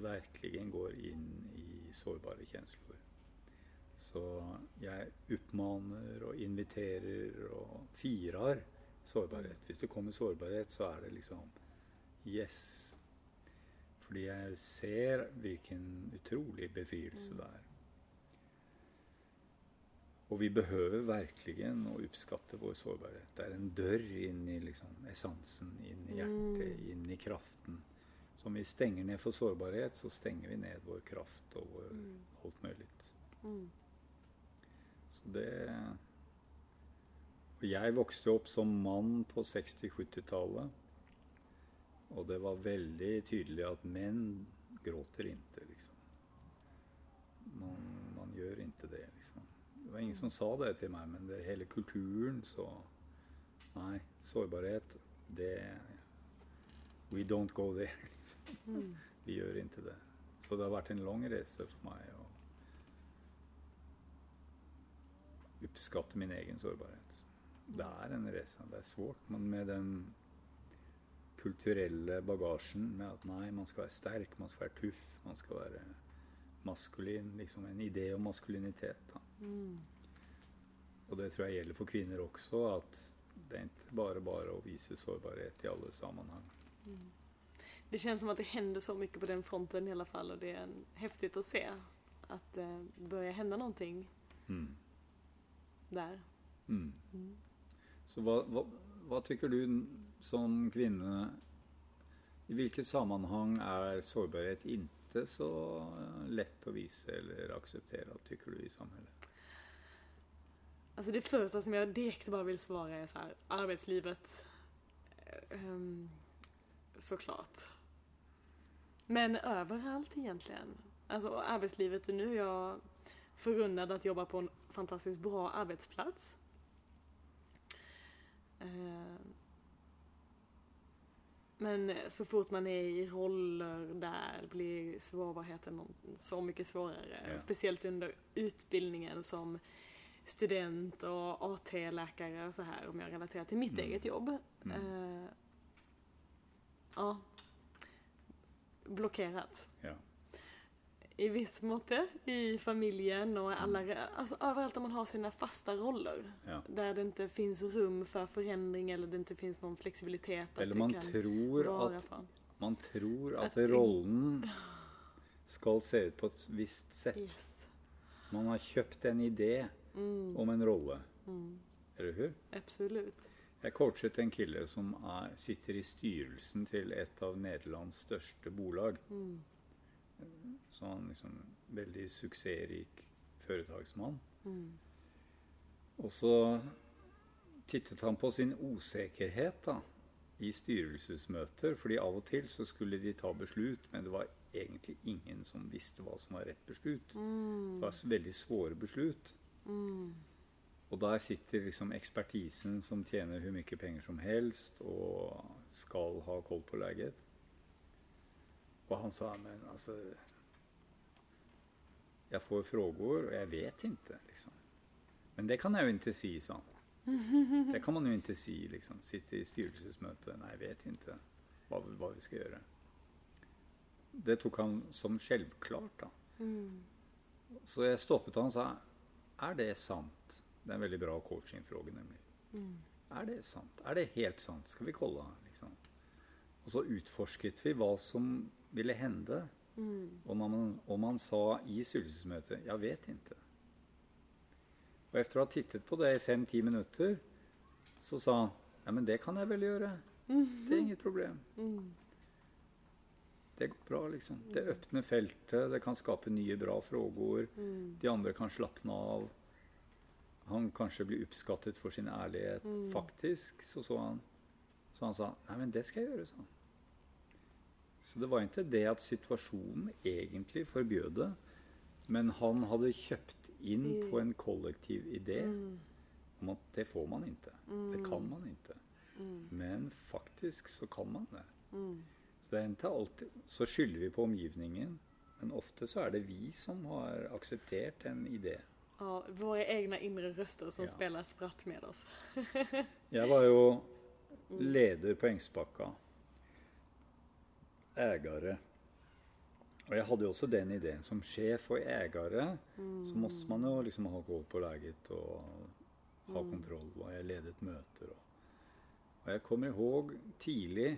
Virkelig går inn i sårbare kjensler. Så jeg oppmaner og inviterer og firer sårbarhet. Hvis det kommer sårbarhet, så er det liksom Yes. Fordi jeg ser hvilken utrolig befrielse det er. Og vi behøver virkelig å oppskatte vår sårbarhet. Det er en dør inn i liksom, essensen, inn i hjertet, Mm. inn i kraften. Så om vi stenger ned for sårbarhet, så stenger vi ned vår kraft og vår Mm. alt mulig. Mm. Så det Og jeg vokste opp som mann på 60-70-tallet. Og det var veldig tydelig at menn gråter ikke, liksom. Man, man gjør ikke det, liksom. Det var ingen som sa det til meg, men det hele kulturen så Nei, sårbarhet, det We don't go there, liksom. Mm. Vi gjør ikke det. Så det har vært en lang reise for meg å oppskatte min egen sårbarhet. Det er en reise. Det er svårt, men med den kulturelle bagasjen med at nei, man skal være sterk, man skal være tuff, man skal være maskulin. Liksom en idé om maskulinitet. Mm. Og det tror jeg gjelder for kvinner også, at det er ikke bare bare å vise sårbarhet i alle sammenheng. Mm. Det känns som att det händer så mycket på den fronten i alla fall och det är en, häftigt att se att det börjar hända någonting Mm. där. Mm. Mm. Så hva, hva, hva tykker du som kvinne I hvilket sammenheng er sårbarhet ikke så eh, lett å vise eller akseptere, tykker du, i samfunnet? Alltså det første som jeg direkt bare vil svare, er så her Arbeidslivet. Um, såklart. Men overalt, egentlig. Alltså arbeidslivet nå er jeg är at jeg jobber på en fantastisk bra arbeidsplass. Eh, Men eh, så fort man är i roller där blir svårbarheten så mycket svårare. Ja. Speciellt under utbildningen som student och AT-läkare och så här om jag relaterar till mitt Mm. eget jobb. Mm. Uh, ja. Blockerat. Ja. I viss måte i familjen och alla, alltså överallt där man har sina fasta roller. Ja. Där det inte finns rum för förändring eller det inte finns någon flexibilitet. Eller man tror at, man tror At at rollen skal se ut på et visst sett. Yes. Man har kjøpt en idé Mm, om en rolle. mm, Eller hur? Absolutt. Jeg coachet en kille som er, sitter i styrelsen til et av Nederlands største bolag. Mm, Så han liksom veldig suksessrik foretaksmann. mm, Og så tittet han på sin usikkerhet da, i styrelsesmøter. fordi av og til så skulle de ta beslut, men det var egentlig ingen som visste hva som var rett beslut. Det mm, var veldig svåre beslut. mm, Og der sitter liksom ekspertisen som tjener hvor mye penger som helst og skal ha koll på leget. Og han sa men altså Jeg får frågor og jeg vet ikke, liksom. Men det kan jeg jo ikke si, sa han. Det kan man jo ikke si, liksom. Sitte i styrelsesmøte. Nei, jeg vet ikke hva, hva vi skal gjøre. Det tok han som selvklart, da. mm, Så jeg stoppet han og sa Er det sant? Det er en veldig bra coachingfråge, nemlig. mm, Er det sant? Er det helt sant? Skal vi kolla? Liksom. Og så utforsket vi hva som ville hende. mm, Og når man, og man sa i styrelsesmøtet 'jeg vet ikke'. Og etter å ha tittet på det i fem-ti minutter, så sa han 'ja, men det kan jeg vel gjøre'. Det er inget problem. mm, Det går bra, liksom. Det åpner feltet, det kan skape nye, bra frågor. mm, De andre kan slappne av. Han kanskje blir oppskattet for sin ærlighet. Mm. Faktisk så så han Så han sa Nei, men det skal jeg gjøre, sa han. Så det var ikke det at situasjonen egentlig forbød det, men han hadde kjøpt inn på en kollektiv idé mm, om at det får man ikke. Det kan man ikke. mm, Men faktisk så kan man det. mm. Så det er ikke alltid Så skylder vi på omgivningen, men ofte så er det vi som har akseptert en idé. Ja, våre egne inre røster som Ja. spiller spratt med oss. Jeg var jo leder på Engsbakka. Ægare. Og jeg hadde jo også den ideen. Som sjef og ægare så måtte man jo liksom ha koll på leget og ha kontroll. Og jeg ledet møter. Og, og jeg kommer ihåg tidlig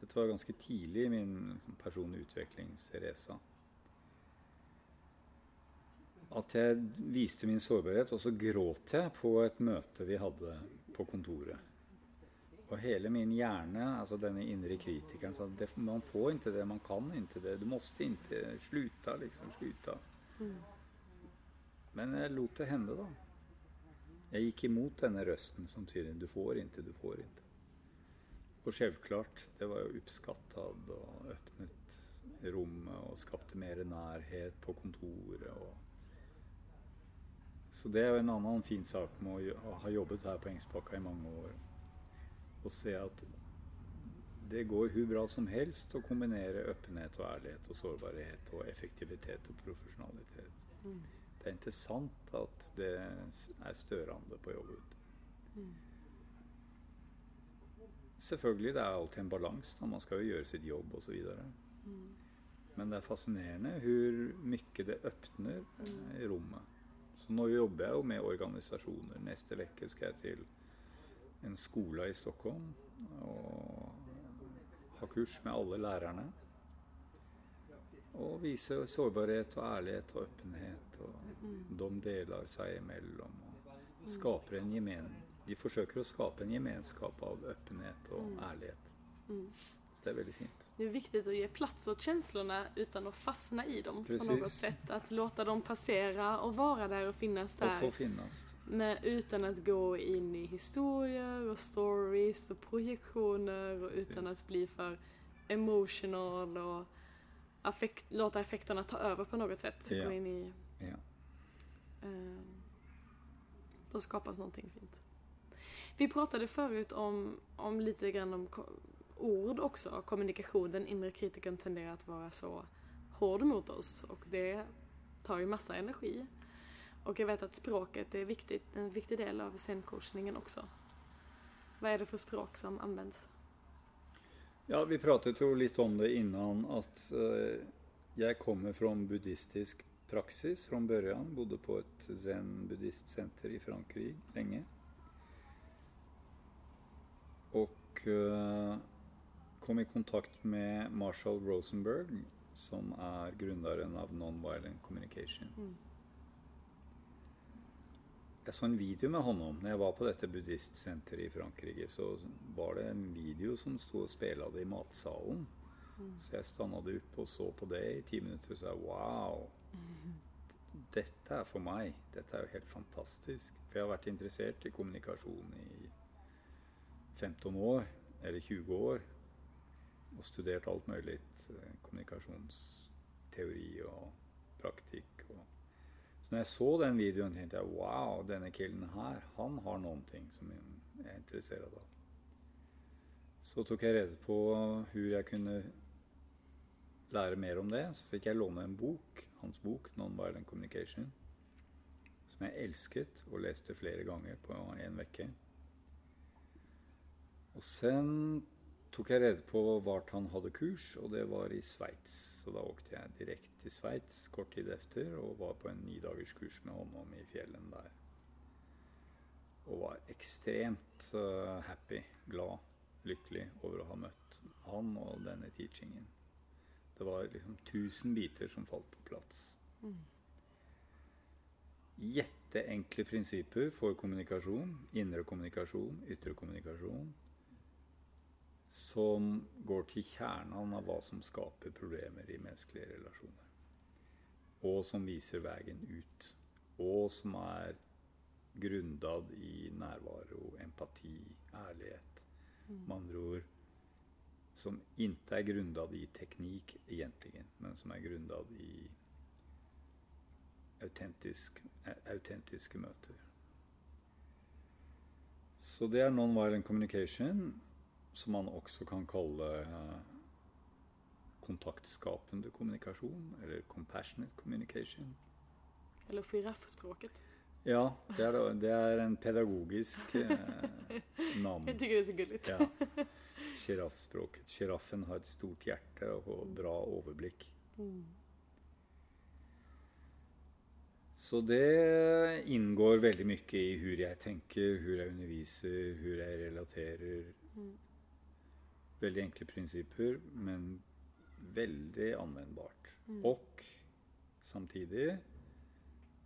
Dette var ganske tidlig i min liksom, personlige utviklingsreise. At jeg viste min sårbarhet, og så gråt jeg på et møte vi hadde på kontoret. Og hele min hjerne, altså denne indre kritikeren, sa at man får ikke det, man kan ikke det, du måste ikke, sluta liksom, sluta. Men jeg lot det hende da. Jeg gikk imot denne røsten som sier du får ikke, du får ikke. Og selvklart, det var jo oppskattet og åpnet rommet og skapte mer nærhet på kontoret. og så det er jo en annen fin sak med å ha jobbet her på Engsbakka i mange år. Å se at det går hvor bra som helst å kombinere åpenhet og ærlighet og sårbarhet og effektivitet og profesjonalitet. Mm. Det er interessant at det er størende på jobbet. Mm. Selvfølgelig, det er alltid en balanse. Man skal jo gjøre sitt jobb osv. Mm. Men det er fascinerende hvor mye det åpner eh, i rommet. Så nå jobber jeg jo med organisasjoner. Neste uke skal jeg til en skole i Stockholm og ha kurs med alle lærerne. Og vise sårbarhet og ærlighet og åpenhet. Og de deler seg imellom. Og skaper en gemen... De forsøker å skape en gemenskap av åpenhet og ærlighet. Mm. Så det er veldig fint. Det er viktig å gi plass åt følelsene utan å fastne i dem Precis. på noe sätt. At låte dem passere og være der og finnes der. Og få finnes. Men utan att gå in i historier och stories och projektioner och utan Precis. att bli för emotional och affekt, låta effekterna ta över på något sätt. Så Ja. gå in i... Ja. Eh, då skapas någonting fint. Vi pratade förut om, om lite grann om ord också, kommunikation. Den inre kritikern tenderar att vara så hård mot oss och det tar ju massa energi. Och jag vet att språket är viktigt, en viktig del av scencoachningen också. Vad är det för språk som används? Ja, vi pratet jo litt om det innan at eh, jeg kommer fra buddhistisk praksis fra børjan. Bodde på et zen-buddhistsenter i Frankrike lenge. Og eh, kom i kontakt med Marshall Rosenberg, som er grunneren av Nonviolent Communication. Mm. Jeg så en video med han om. Når jeg var på dette buddhistsenteret i Frankrike, så var det en video som sto og spilte det i matsalen. Mm. Så jeg stanna det opp og så på det i ti minutter og sa wow. Dette er for meg. Dette er jo helt fantastisk. For jeg har vært interessert i kommunikasjon i 15 år, eller 20 år. Og studert alt mulig. eh, Kommunikasjonsteori og praktikk. Så når jeg så den videoen, tenkte jeg wow, denne killen her, han har noen ting som jeg er interessert av. Så tok jeg rede på hvor jeg kunne lære mer om det. Så fikk jeg låne en bok, hans bok, 'Nonviolent Communication', som jeg elsket og leste flere ganger på en uke. Og sen tok jeg rede på vart han hadde kurs, og det var i Sveits. Så da åkte jeg direkte til Sveits kort tid etter og var på en nidagerskurs med honom i fjellen der. Og var ekstremt uh, happy, glad, lykkelig over å ha møtt han og denne teachingen. Det var liksom tusen biter som falt på plass. Mm. Jätteenkle prinsipper for kommunikasjon. Indre kommunikasjon, ytre kommunikasjon. Som går til kjernen av hva som skaper problemer i menneskelige relasjoner. Og som viser veien ut. Og som er grundad i nærvaro, empati, ærlighet. Med andre ord som ikke er grundad i teknikk egentlig, men som er grundad i autentisk, autentiske møter. Så det er non-violent communication, som man også kan kalle eh, kontaktskapende kommunikasjon, eller compassionate communication. Eller giraffspråket. Ja, det er, det er en pedagogisk eh, navn. Jeg tykker det er så gullig. Ja. Sjiraffspråket. Sjiraffen har et stort hjerte og bra overblikk. Mm. Så det inngår veldig mye i hvor jeg tenker, hvor jeg underviser, hvor jeg relaterer. Mm. Veldig enkle prinsipper, men veldig anvendbart. Mm. Og samtidig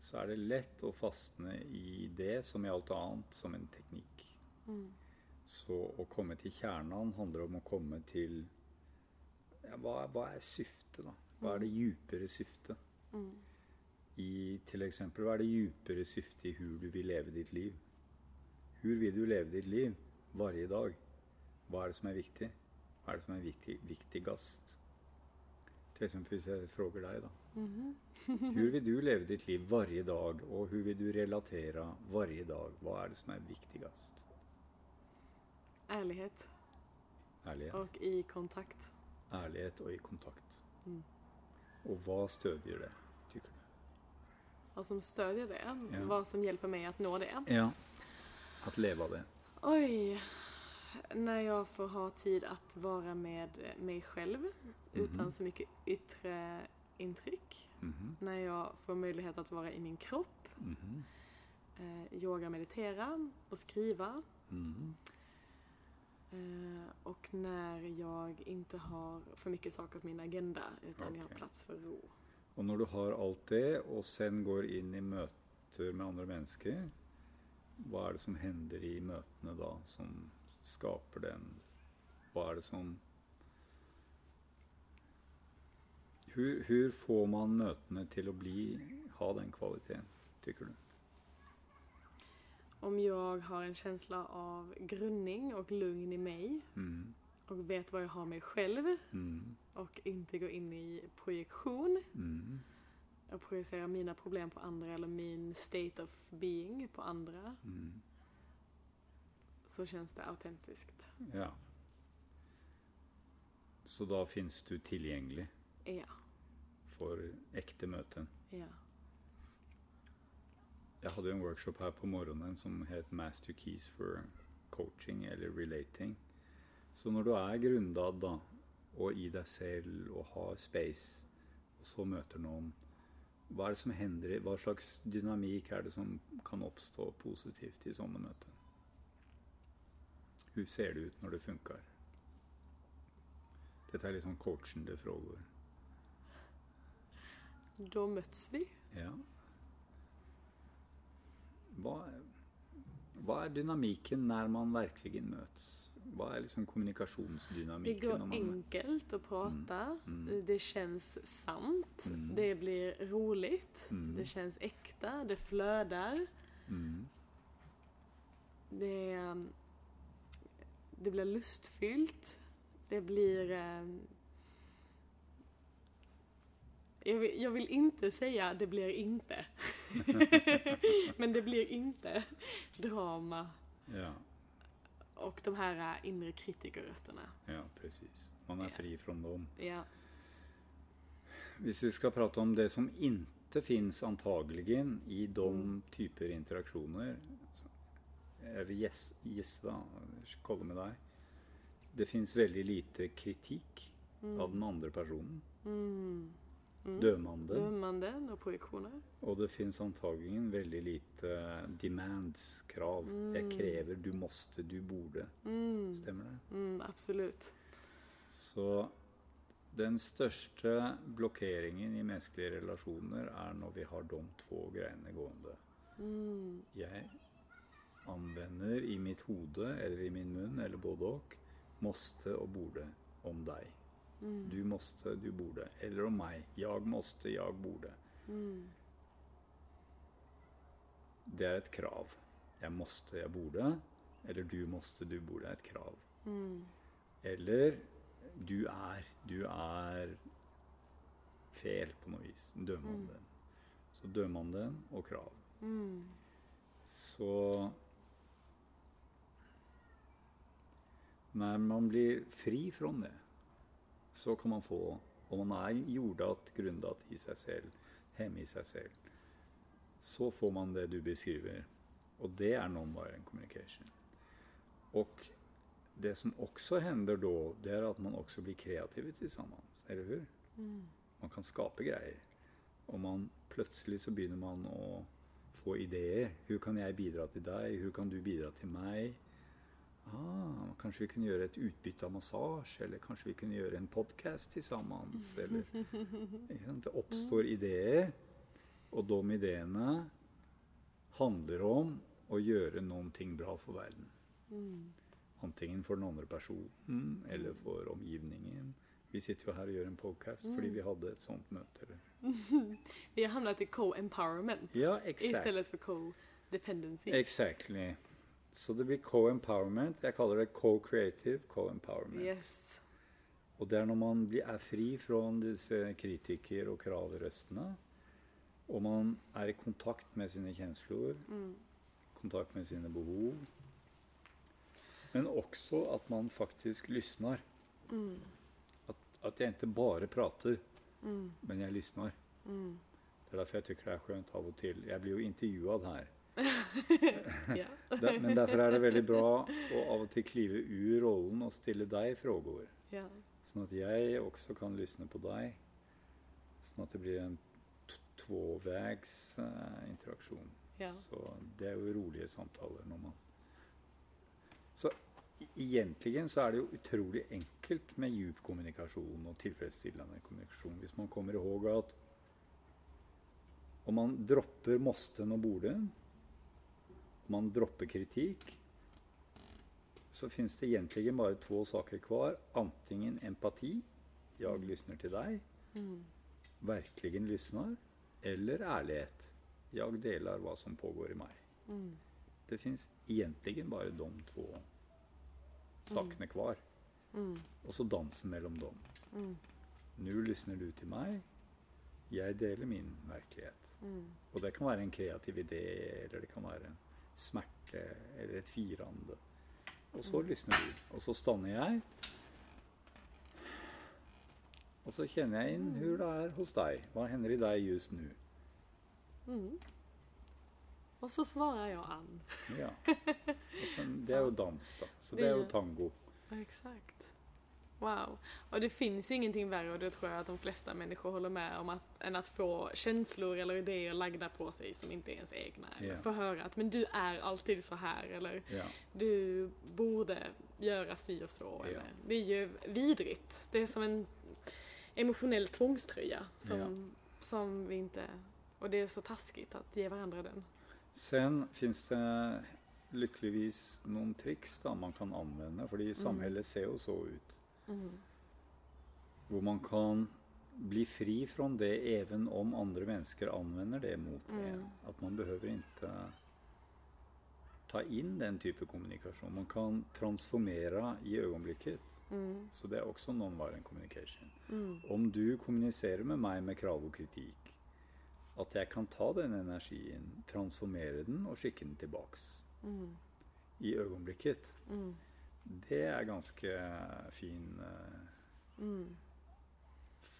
så er det lett å fastne i det som i alt annet som en teknikk. Mm. Så å komme til kjernen handler om å komme til ja, hva, hva er syftet, da? Hva er det djupere syftet? Mm. I til eksempel, hva er det djupere syftet i hvor du vil leve ditt liv? Hvor vil du leve ditt liv varje dag? Hva er det som er viktig? Hva er det som er viktig, eksempel hvis jeg frågar deg, da. Mhm. Hvor vil du leve ditt liv hver dag, og hvor vil du relatere hver dag? Hva er det som er viktigast? Ærlighet. Ærlighet. Og i kontakt. Ærlighet og i kontakt. Mm. Og hva stødjer det, tykker du? Hva som stödjer det, Ja. Hva som hjelper meg å nå det. Ja. At leve av det. Oj, när jag får ha tid att vara med mig själv utan Mhm. så mycket yttre intryck. Mhm. När jag får möjlighet att vara i min kropp, Mhm. eh, yoga, meditera och skriva. Mhm. Eh, och när jag inte har för mycket saker på min agenda utan jag har plats för ro. Og når du har alt det, og sen går inn i møter med andre mennesker, hva er det som hender i møtene da, som skaper den Hva er det som Hvor, hvor får man møtene til å bli, ha den kvaliteten, tykker du? Om jag har en känsla av grunning och lugn i mig Mm. och vet vad jag har mig själv Mm. och inte går in i projektion Mm. och projicerar mina problem på andra eller min state of being på andra Mm. Så kjennes det autentisk. Ja. Så da finnes du tilgjengelig Ja. for ekte møte. Ja. Jeg hadde jo en workshop her på morgenen som het 'Master Keys for Coaching', eller 'Relating'. Så når du er grundad da, og i deg selv og har space, og så møter noen Hva er det som hender? Hva slags dynamikk er det som kan oppstå positivt i sånne møter? Hvordan ser det ut når det funker? Dette er litt sånn coachende frågor. Da møttes vi. Ja. Hva, hva er dynamikken når man virkelig møtes? Hva er liksom Det kommunikasjonsdynamikken? går når man- enkelt å prate. Mm. Det kjennes sant. Mm. Det blir roligt. Mm. Det kjennes ekte. Det fløder. Mm. Det, um, det blir lustfyllt. Det blir... um, Jag vill, jag vill inte säga det blir inte. Men det blir inte drama Ja, och de här uh, inre kritikerrösterna. ja, precis. Man er Ja. fri fra dem. Ja. Hvis vi skal prate om det som ikke finns antagligen i de Mm. typer interaksjoner så Jeg vil da, kolle med deg. Det fins veldig lite kritikk av den andre personen. Mm. Mm. Dømmende. Dømmende og projeksjoner. Og det fins antageligen veldig lite demands, krav. Jeg krever, du måste, du borde. Mm. Stemmer det? Mm, absolut. Så den største blokkeringen i menneskelige relasjoner er når vi har de to greiene gående. Mm. Jeg anvender i mitt hode eller i min munn eller både og måste og borde om deg. Mm. Du måste, du borde. Eller om meg. Jeg måste, jeg borde. Mm. Det er et krav. Jeg måste, jeg borde. Eller du måste, du borde er et krav. Mm. Eller du er. Du er fel på noe vis. Dømme om den. Så dømme om den og krav. Mm. Så Når man blir fri fra det, så kan man få Om man er jordatt, grunndatt i seg selv, hjemme i seg selv, så får man det du beskriver. Og det er non-violent communication. Og det som også hender da, det er at man også blir kreative sammen. Eller hur? Mm. Man kan skape greier. Og man, plutselig så begynner man å få ideer. Hvordan kan jeg bidra til deg? Hvordan kan du bidra til meg? Ah, kanskje vi kunne gjøre et utbytte av massasje? Eller kanskje vi kunne gjøre en podkast sammen? Eller? Det oppstår ideer, og de ideene handler om å gjøre noen ting bra for verden. Mm. Antingen for den andre personen eller for omgivningen. Vi sitter jo her og gjør en podkast fordi vi hadde et sånt møte. Vi har havnet i co-empowerment Ja, i stedet for co-dependency. Exactly. Så det blir co-empowerment. Jeg kaller det co-creative co-empowerment. Yes. Og det er når man er fri fra disse kritiker- og kravrøstene, og man er i kontakt med sine kjensler, Mm. kontakt med sine behov, men også at man faktisk lysner. Mm. At, at jeg ikke bare prater, Mm. men jeg lysner. Mm. Det er derfor jeg tykker det er skjønt av og til. Jeg blir jo intervjuet her. Ja. Der, men derfor er det veldig bra å av og til klive ur rollen og stille deg spørsmål. ja. Sånn at jeg også kan lysne på deg. Sånn at det blir en tvåvegs uh, interaksjon. Ja. Så det er jo rolige samtaler når man Så egentlig så er det jo utrolig enkelt med djup kommunikasjon og tilfredsstillende kommunikasjon hvis man kommer ihåg at om man dropper Mosten og borde, om man dropper kritikk, så finnes det egentlig bare to saker hver. Antingen empati, jeg lysner til deg, Mm. virkelig lysner, eller ærlighet, jeg deler hva som pågår i meg. Mm. Det fins egentlig bare de to sakene hver. Mm. Og så dansen mellom dem. Mm. Nå lysner du til meg, jeg deler min virkelighet. Mm. Og det kan være en kreativ idé, eller det kan være en smerte, eller et firande. Og så lysner du. Og så stanner jeg. Og så kjenner jeg inn hvor det er hos deg. Hva hender i deg just nå? Mm. Og så svarer jeg jo an. Ja. Sen, det er jo dans da. Så det, er jo tango. Exakt. Wow. Och det finns ingenting värre och det tror jag att de flesta människor håller med om att, än att få känslor eller idéer lagda på sig som inte är ens egna. Eller få höra att men du är alltid så här eller yeah. du borde göra si och så. Eller, det är ju vidrigt. Det är som en emotionell tvångströja som, yeah. som vi inte... Och det är så taskigt att ge varandra den. Sen finns det lykkeligvis noen triks da man kan anvende. Fordi samhället ser jo så ut. Mm. Hvor man kan bli fri fra det even om andre mennesker anvender det mot Mm. en. At man behøver ikke ta inn den type kommunikasjon. Man kan transformere i øyeblikket. Mm. Så det er også non-violent communication. Mm. Om du kommuniserer med meg med krav og kritikk, at jeg kan ta den energien, transformere den og skikke den tilbake Mm. i øyeblikket. Mm. Det er ganske fin, eh, Mm.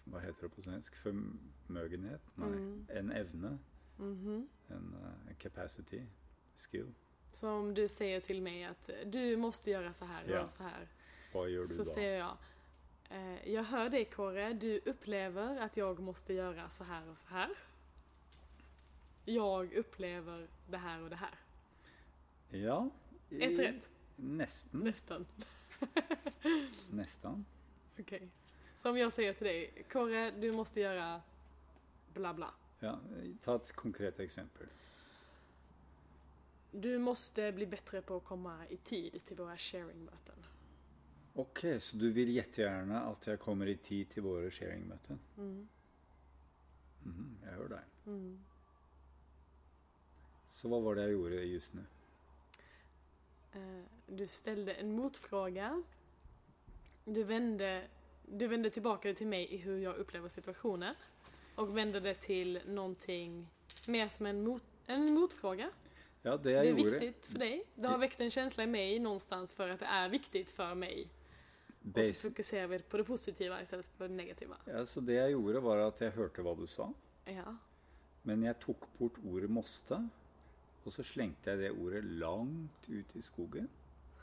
Hva heter det på svensk, Formøgenhet? Nei, Mm. en evne, Mhm. en uh, capacity, skill. Som du sier til meg att eh, du må gjøre så og Ja. så her. Hva gjør du Så da? Så sier jeg eh, jeg hører deg, Kåre, du opplever at jeg må gjøre så her og så her. Jeg opplever det her og det her. Ja, i- Ett rätt, Nästan, nästan. nästan. Okej. Så om jag säger till dig, Kåre, du måste göra bla bla. Ja, ta ett konkret exempel. Du måste bli bättre på att komma i tid till våra sharingmöten. Okej, så du vill jättegärna att jag kommer i tid till våra sharingmöten? Mm. Mm, jag hör dig. Mm. Så vad var det jag gjorde just nu? Eh, Du ställde en motfråga. Du vände, du vände tillbaka det till mig i hur jag upplever situasjonen, Och vände det till någonting mer som en, mot, en motfråga. Ja, det Det är gjorde... viktigt för dig. Det har väckt en känsla i mig någonstans för att det är viktigt för mig. Och så fokuserer vi på det positive istället för på det negative. ja, så det jeg gjorde var at jeg hørte hva du sa, Ja. men jeg tok bort ordet måste, och så slengte jeg det ordet langt ut i skogen.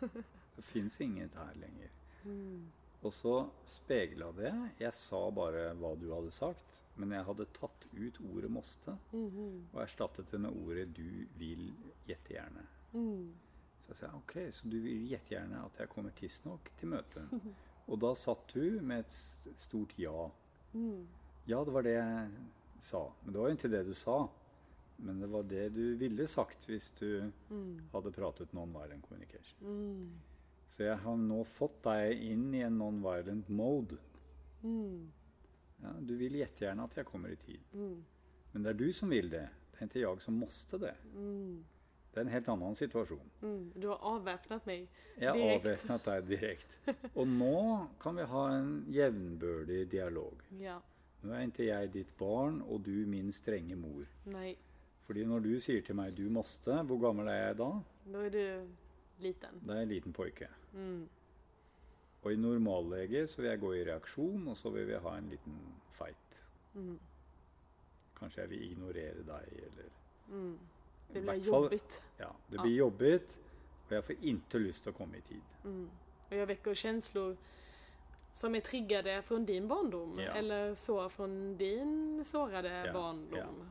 Det fins inget her lenger. Mm. Og så spegla det. Jeg sa bare hva du hadde sagt, men jeg hadde tatt ut ordet måste -hmm. og erstattet det med ordet du vil jättegärna. Mm. Så jeg sa ok, så du vil gjette gjerne at jeg kommer tidsnok til möten? Og da satt du med et stort ja. Mm. Ja, det var det jeg sa. Men det var jo ikke det du sa. Men det var det du ville sagt hvis du Mm. hadde pratet non-violent communication. Mm. Så jeg har nå fått deg inn i en non-violent mode. Mm. Ja, du vill jättegärna at jeg kommer i tid. Mm. Men det er du som vil det. Det er ikke jeg som måtte det. Mm. Det er en helt annen situasjon. Mm. Du har avvæpnet meg direkte. Jeg har avvæpnet deg direkte. Og nå kan vi ha en jevnbørdig dialog. Ja. Nå er ikke jeg ditt barn og du min strenge mor. Nej. Fordi når du sier til meg du måste, hvor gammel er jeg da? Da er du liten. Da er jeg en liten pojke. Mm. Og i normallege så vil jeg gå i reaksjon, og så vil vi ha en liten fight. Mm. Kanskje jeg vil ignorere deg, eller... Mm. Det blir jobbigt. Ja, det Ja. blir jobbigt og jeg får lyst til å komme i tid. Mm. jeg vekker känslor som er triggade fra din barndom. Ja. Eller så fra din sårade Ja, barndom.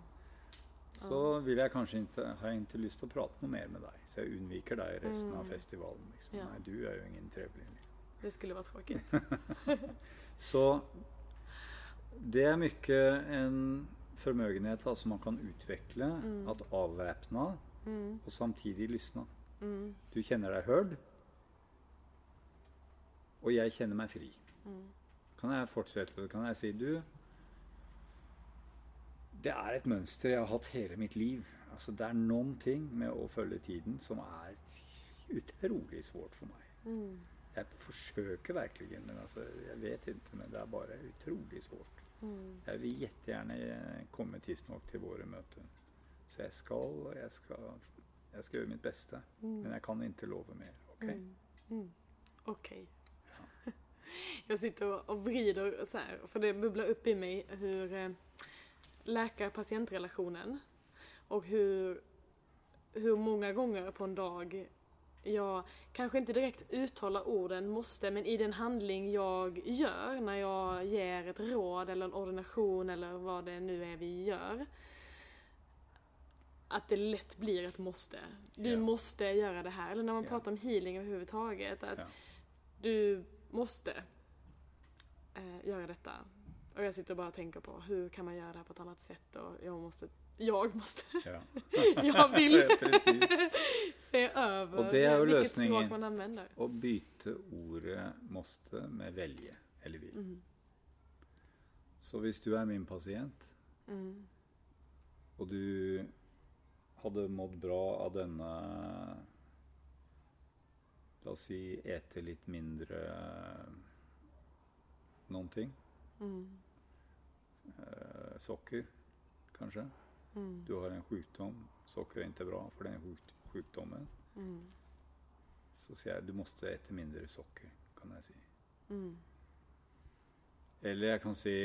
Så vil jeg kanskje ikke, har jeg ikke lyst til å prate noe mer med deg. Så jeg undviker deg resten av Mm. festivalen. Liksom. Ja. Nei, du er jo ingen trevlig. Det skulle vært tråkigt. Så det er mye en förmögenhet altså, man kan utvikle, Mm. at avväpna Mm. og samtidig lyssna. Mm. Du kjenner deg hørt, og jeg kjenner meg fri. Mm. Kan jeg fortsette? Kan jeg si du, det er et mønster jeg har hatt hele mitt liv. Altså, det noen ting med å følge tiden som er utrolig svårt for meg. Mm. Jeg forsøker verkligen men altså, jeg vet ikke. men det er bare utrolig svårt. Mm. Jeg vil jättegärna komme tidsnok til våre møter. Så jeg skal, jeg skal, jeg skal gjøre mitt beste. Mm. Men jeg kan ikke love mer. OK? Mm. Mm. Okej. Jag sitter och vrider så här, för det bubblar upp i mig hur läkar-patientrelationen och hur, hur många gånger på en dag jag kanske inte direkt uttalar orden måste, men i den handling jag gör när jag ger ett råd eller en ordination eller vad det nu är vi gör. Att det lätt blir ett måste. Du yeah. måste göra det här. Eller när man yeah. pratar om healing överhuvudtaget. Att yeah. du måste eh, göra detta. Och jag sitter och bara tänker på hur kan man göra det här på ett annat sätt och jag måste, jag måste, Ja. jag vill se över Och det är ju vilket lösningen. språk man använder. Å byta ordet 'måste' med välja eller 'vil'. Mm. Så hvis du er min pasient, Mm. og du hadde mått bra av denne La oss si ete litt mindre noen ting. Mm. Eh, sokker, kanskje. Mm. Du har en sjukdom. Sokker er ikke bra for den sykdommen. Mm. Så sier jeg du måtte ete mindre sokker, kan jeg si. Mm. Eller jeg kan si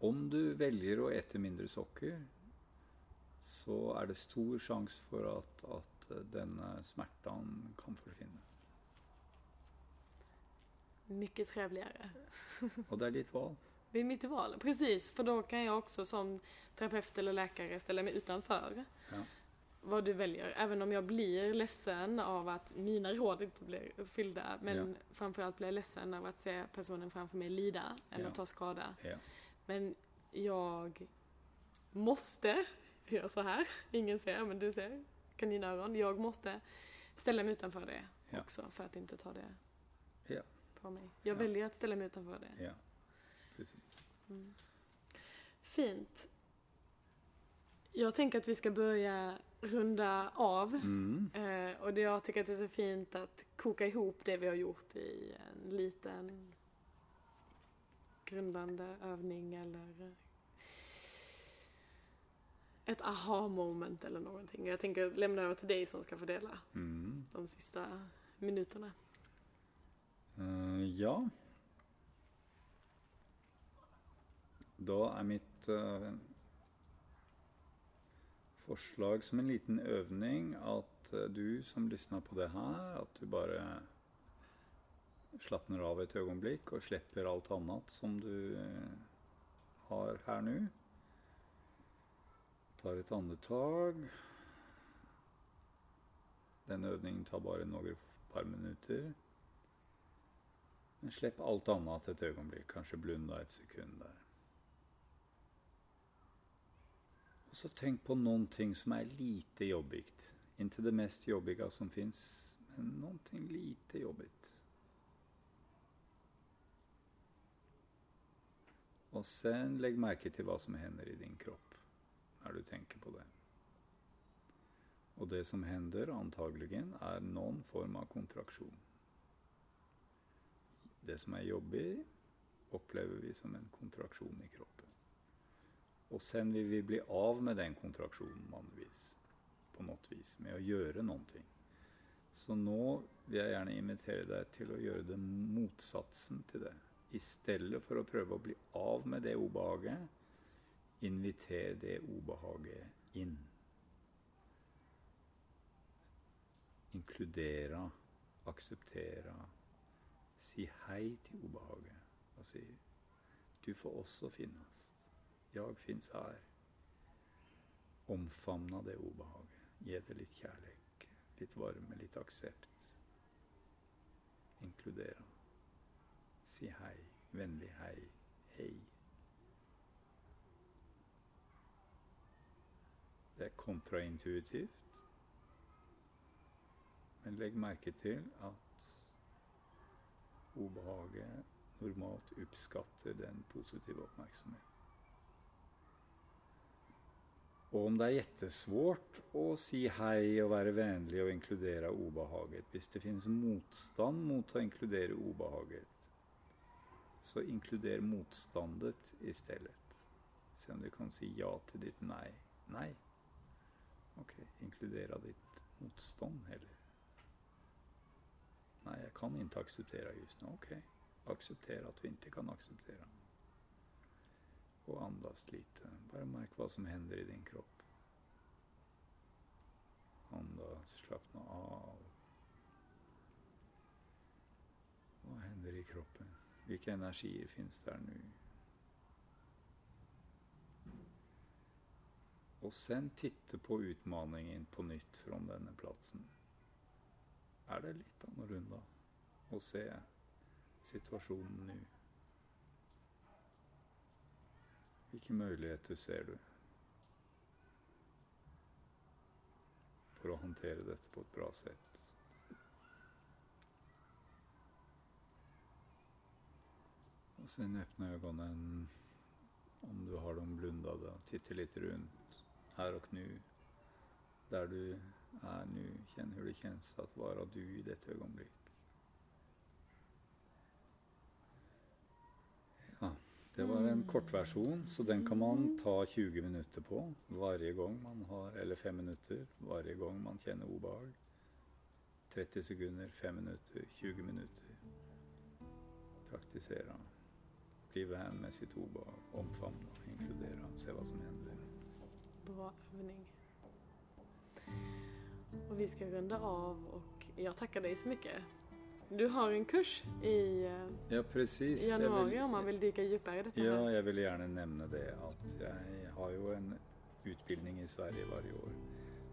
Om du velger å ete mindre sokker, så er det stor sjanse for at, at denne smerten kan försvinna. Mycket trevligare. Och det är ditt val. Det är mitt val, precis. För då kan jag också som terapeut eller läkare ställa mig utanför. Ja. Vad du väljer. Även om jag blir ledsen av att mina råd inte blir uppfyllda. Men Ja. framförallt blir jag ledsen av att se personen framför mig lida eller Ja. ta skada. Ja. Men jag måste göra så här. Ingen ser, men du ser. Kaninöron. Jag måste ställa mig utanför det också för att inte ta det. På mig. Jag Ja. väljer att ställa mig utanför det. Ja, precis. Mm. Fint. Jag tänker att vi ska börja runda av. Mm. Eh, och det jag tycker att det är så fint att koka ihop det vi har gjort i en liten grundande övning eller ett aha moment eller någonting. Jag tänker lämna över till dig som ska få dela Mm. de sista minuterna. Eh, ja. Da er mitt uh, forslag som en liten øvning at eh, du som lysner på det her, at du bare slappner av et øyeblikk og slipper alt annet som du har her nå. Tar et andetak. Den øvningen tar bare noen par minutter. Men slipp alt annet et øyeblikk, kanskje blunda et sekund der. Og så tenk på noen ting som er lite jobbigt. Inntil det mest jobbiga som fins, men noen ting lite jobbigt. Og sen legg merke til hva som hender i din kropp når du tenker på det. Og det som hender, antageligen, er noen form av kontraktion. Det som er jobbig, opplever vi som en kontraksjon i kroppen. Og sen vil vi bli av med den kontraksjonen mannvis, på noe vis, med å gjøre noen ting. Så nå vil jeg gjerne invitere deg til å gjøre det motsatsen til det. I stedet for å prøve å bli av med det obehaget, inviter det obehaget inn. Inkludere, acceptera, si hei til obehaget og si du får også finnes. Jeg finnes her. Omfamna det obehaget. Gi det litt kjærlighet, litt varme, litt aksept. Inkludera. Si hei. Vennlig hei. Hei. Det er kontraintuitivt. Men legg merke til att obehaget normalt oppskatter den positive oppmerksomheten. Og om det er jettesvårt å si hei og være vennlig og inkludere obehaget, hvis det finnes motstand mot å inkludere obehaget, så inkluder motstandet i stedet. Se om du kan si ja til ditt nei. Nei. Ok, inkludere ditt motstand heller. Nej, jag kan inte acceptera just nu. Okej, acceptera att vi inte kan acceptera. Och andas lite. Bara märk vad som händer i din kropp. Andas, slappna av. Vad händer i kroppen? Vilka energier finns där nu? Och sen titta på utmaningen på nytt från denna platsen. Är det litt annorlunda? å se situasjonen nå. Hvilke muligheter ser du? for å håndtere dette på et bra sett? Og sen åpne øynene om du har dem blundede, og titte litt rundt her og nå, der du är nu. Känn hur det känns att vara du i detta ögonblick. Ja, det var en kort version så den kan man ta 20 minuter på varje gång man har, eller 5 minuter varje gång man känner obehag. 30 sekunder, 5 minuter, 20 minuter. Praktisera. Bli vän med sitt obehag, omfamna, inkludera, se vad som händer. Bra övning. Och vi ska runda av och jag tackar dig så mycket. Du har en kurs i eh, Ja, precis. Januari vill- om man vill dyka djupare i detta. Ja, här. jag vill gärna nämna det att jag har ju en utbildning i Sverige varje år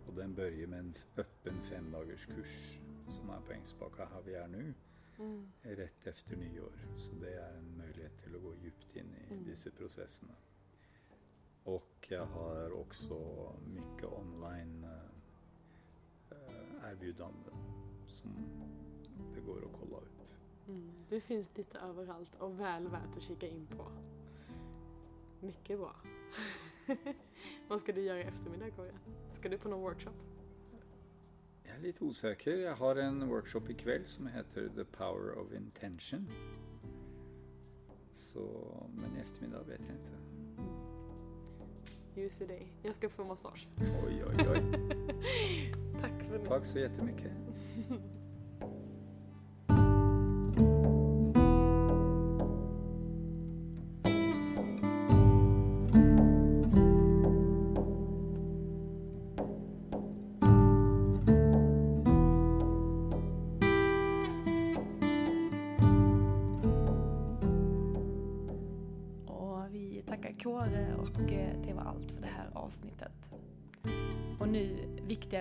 och den börjar med en öppen femdagars kurs som är på Ängsbacka Havier nu Mm. rätt efter nyår. Så det är en möjlighet till att gå djupt in i Mm. dessa processerna. Och jag har också mycket online eh, som det går å kolla opp. Mm. Du finns lite överallt og vel verdt å kika inn på. Mycket bra. Hva skal du gjøre i eftermiddag, Kåre? Skal du på noen workshop? Jeg er litt usikker. Jeg har en workshop i kveld som heter The Power of Intention. Så, men i eftermiddag vet jeg ikke. Ljus i dig. Jeg skal få massage. Oj, oj, oj. Tack för. Tack så jättemycket.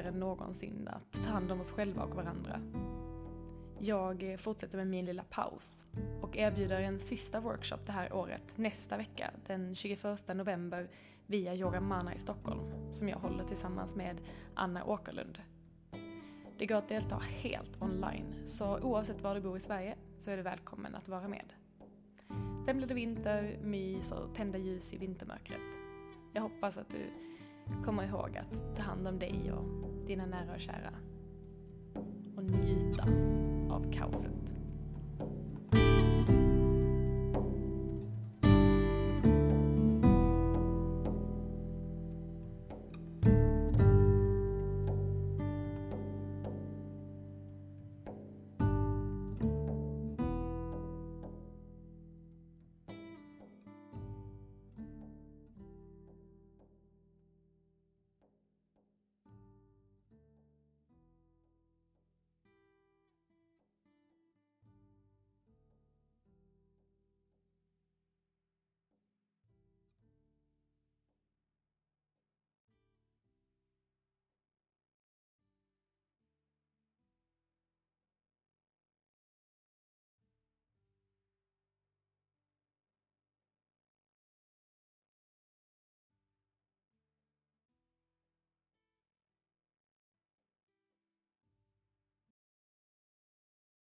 än någonsin att ta hand om oss själva och varandra. Jag fortsätter med min lilla paus och erbjuder en sista workshop det här året nästa vecka den 21 november via Yoga Mana i Stockholm som jag håller tillsammans med Anna Åkerlund. Det går att delta helt online så oavsett var du bor i Sverige så är du välkommen att vara med. Sen blir det vinter, mys och tända ljus i vintermörkret. Jag hoppas att du kommer ihåg att ta hand om dig och dina nära och kära. Och njuta av kaoset.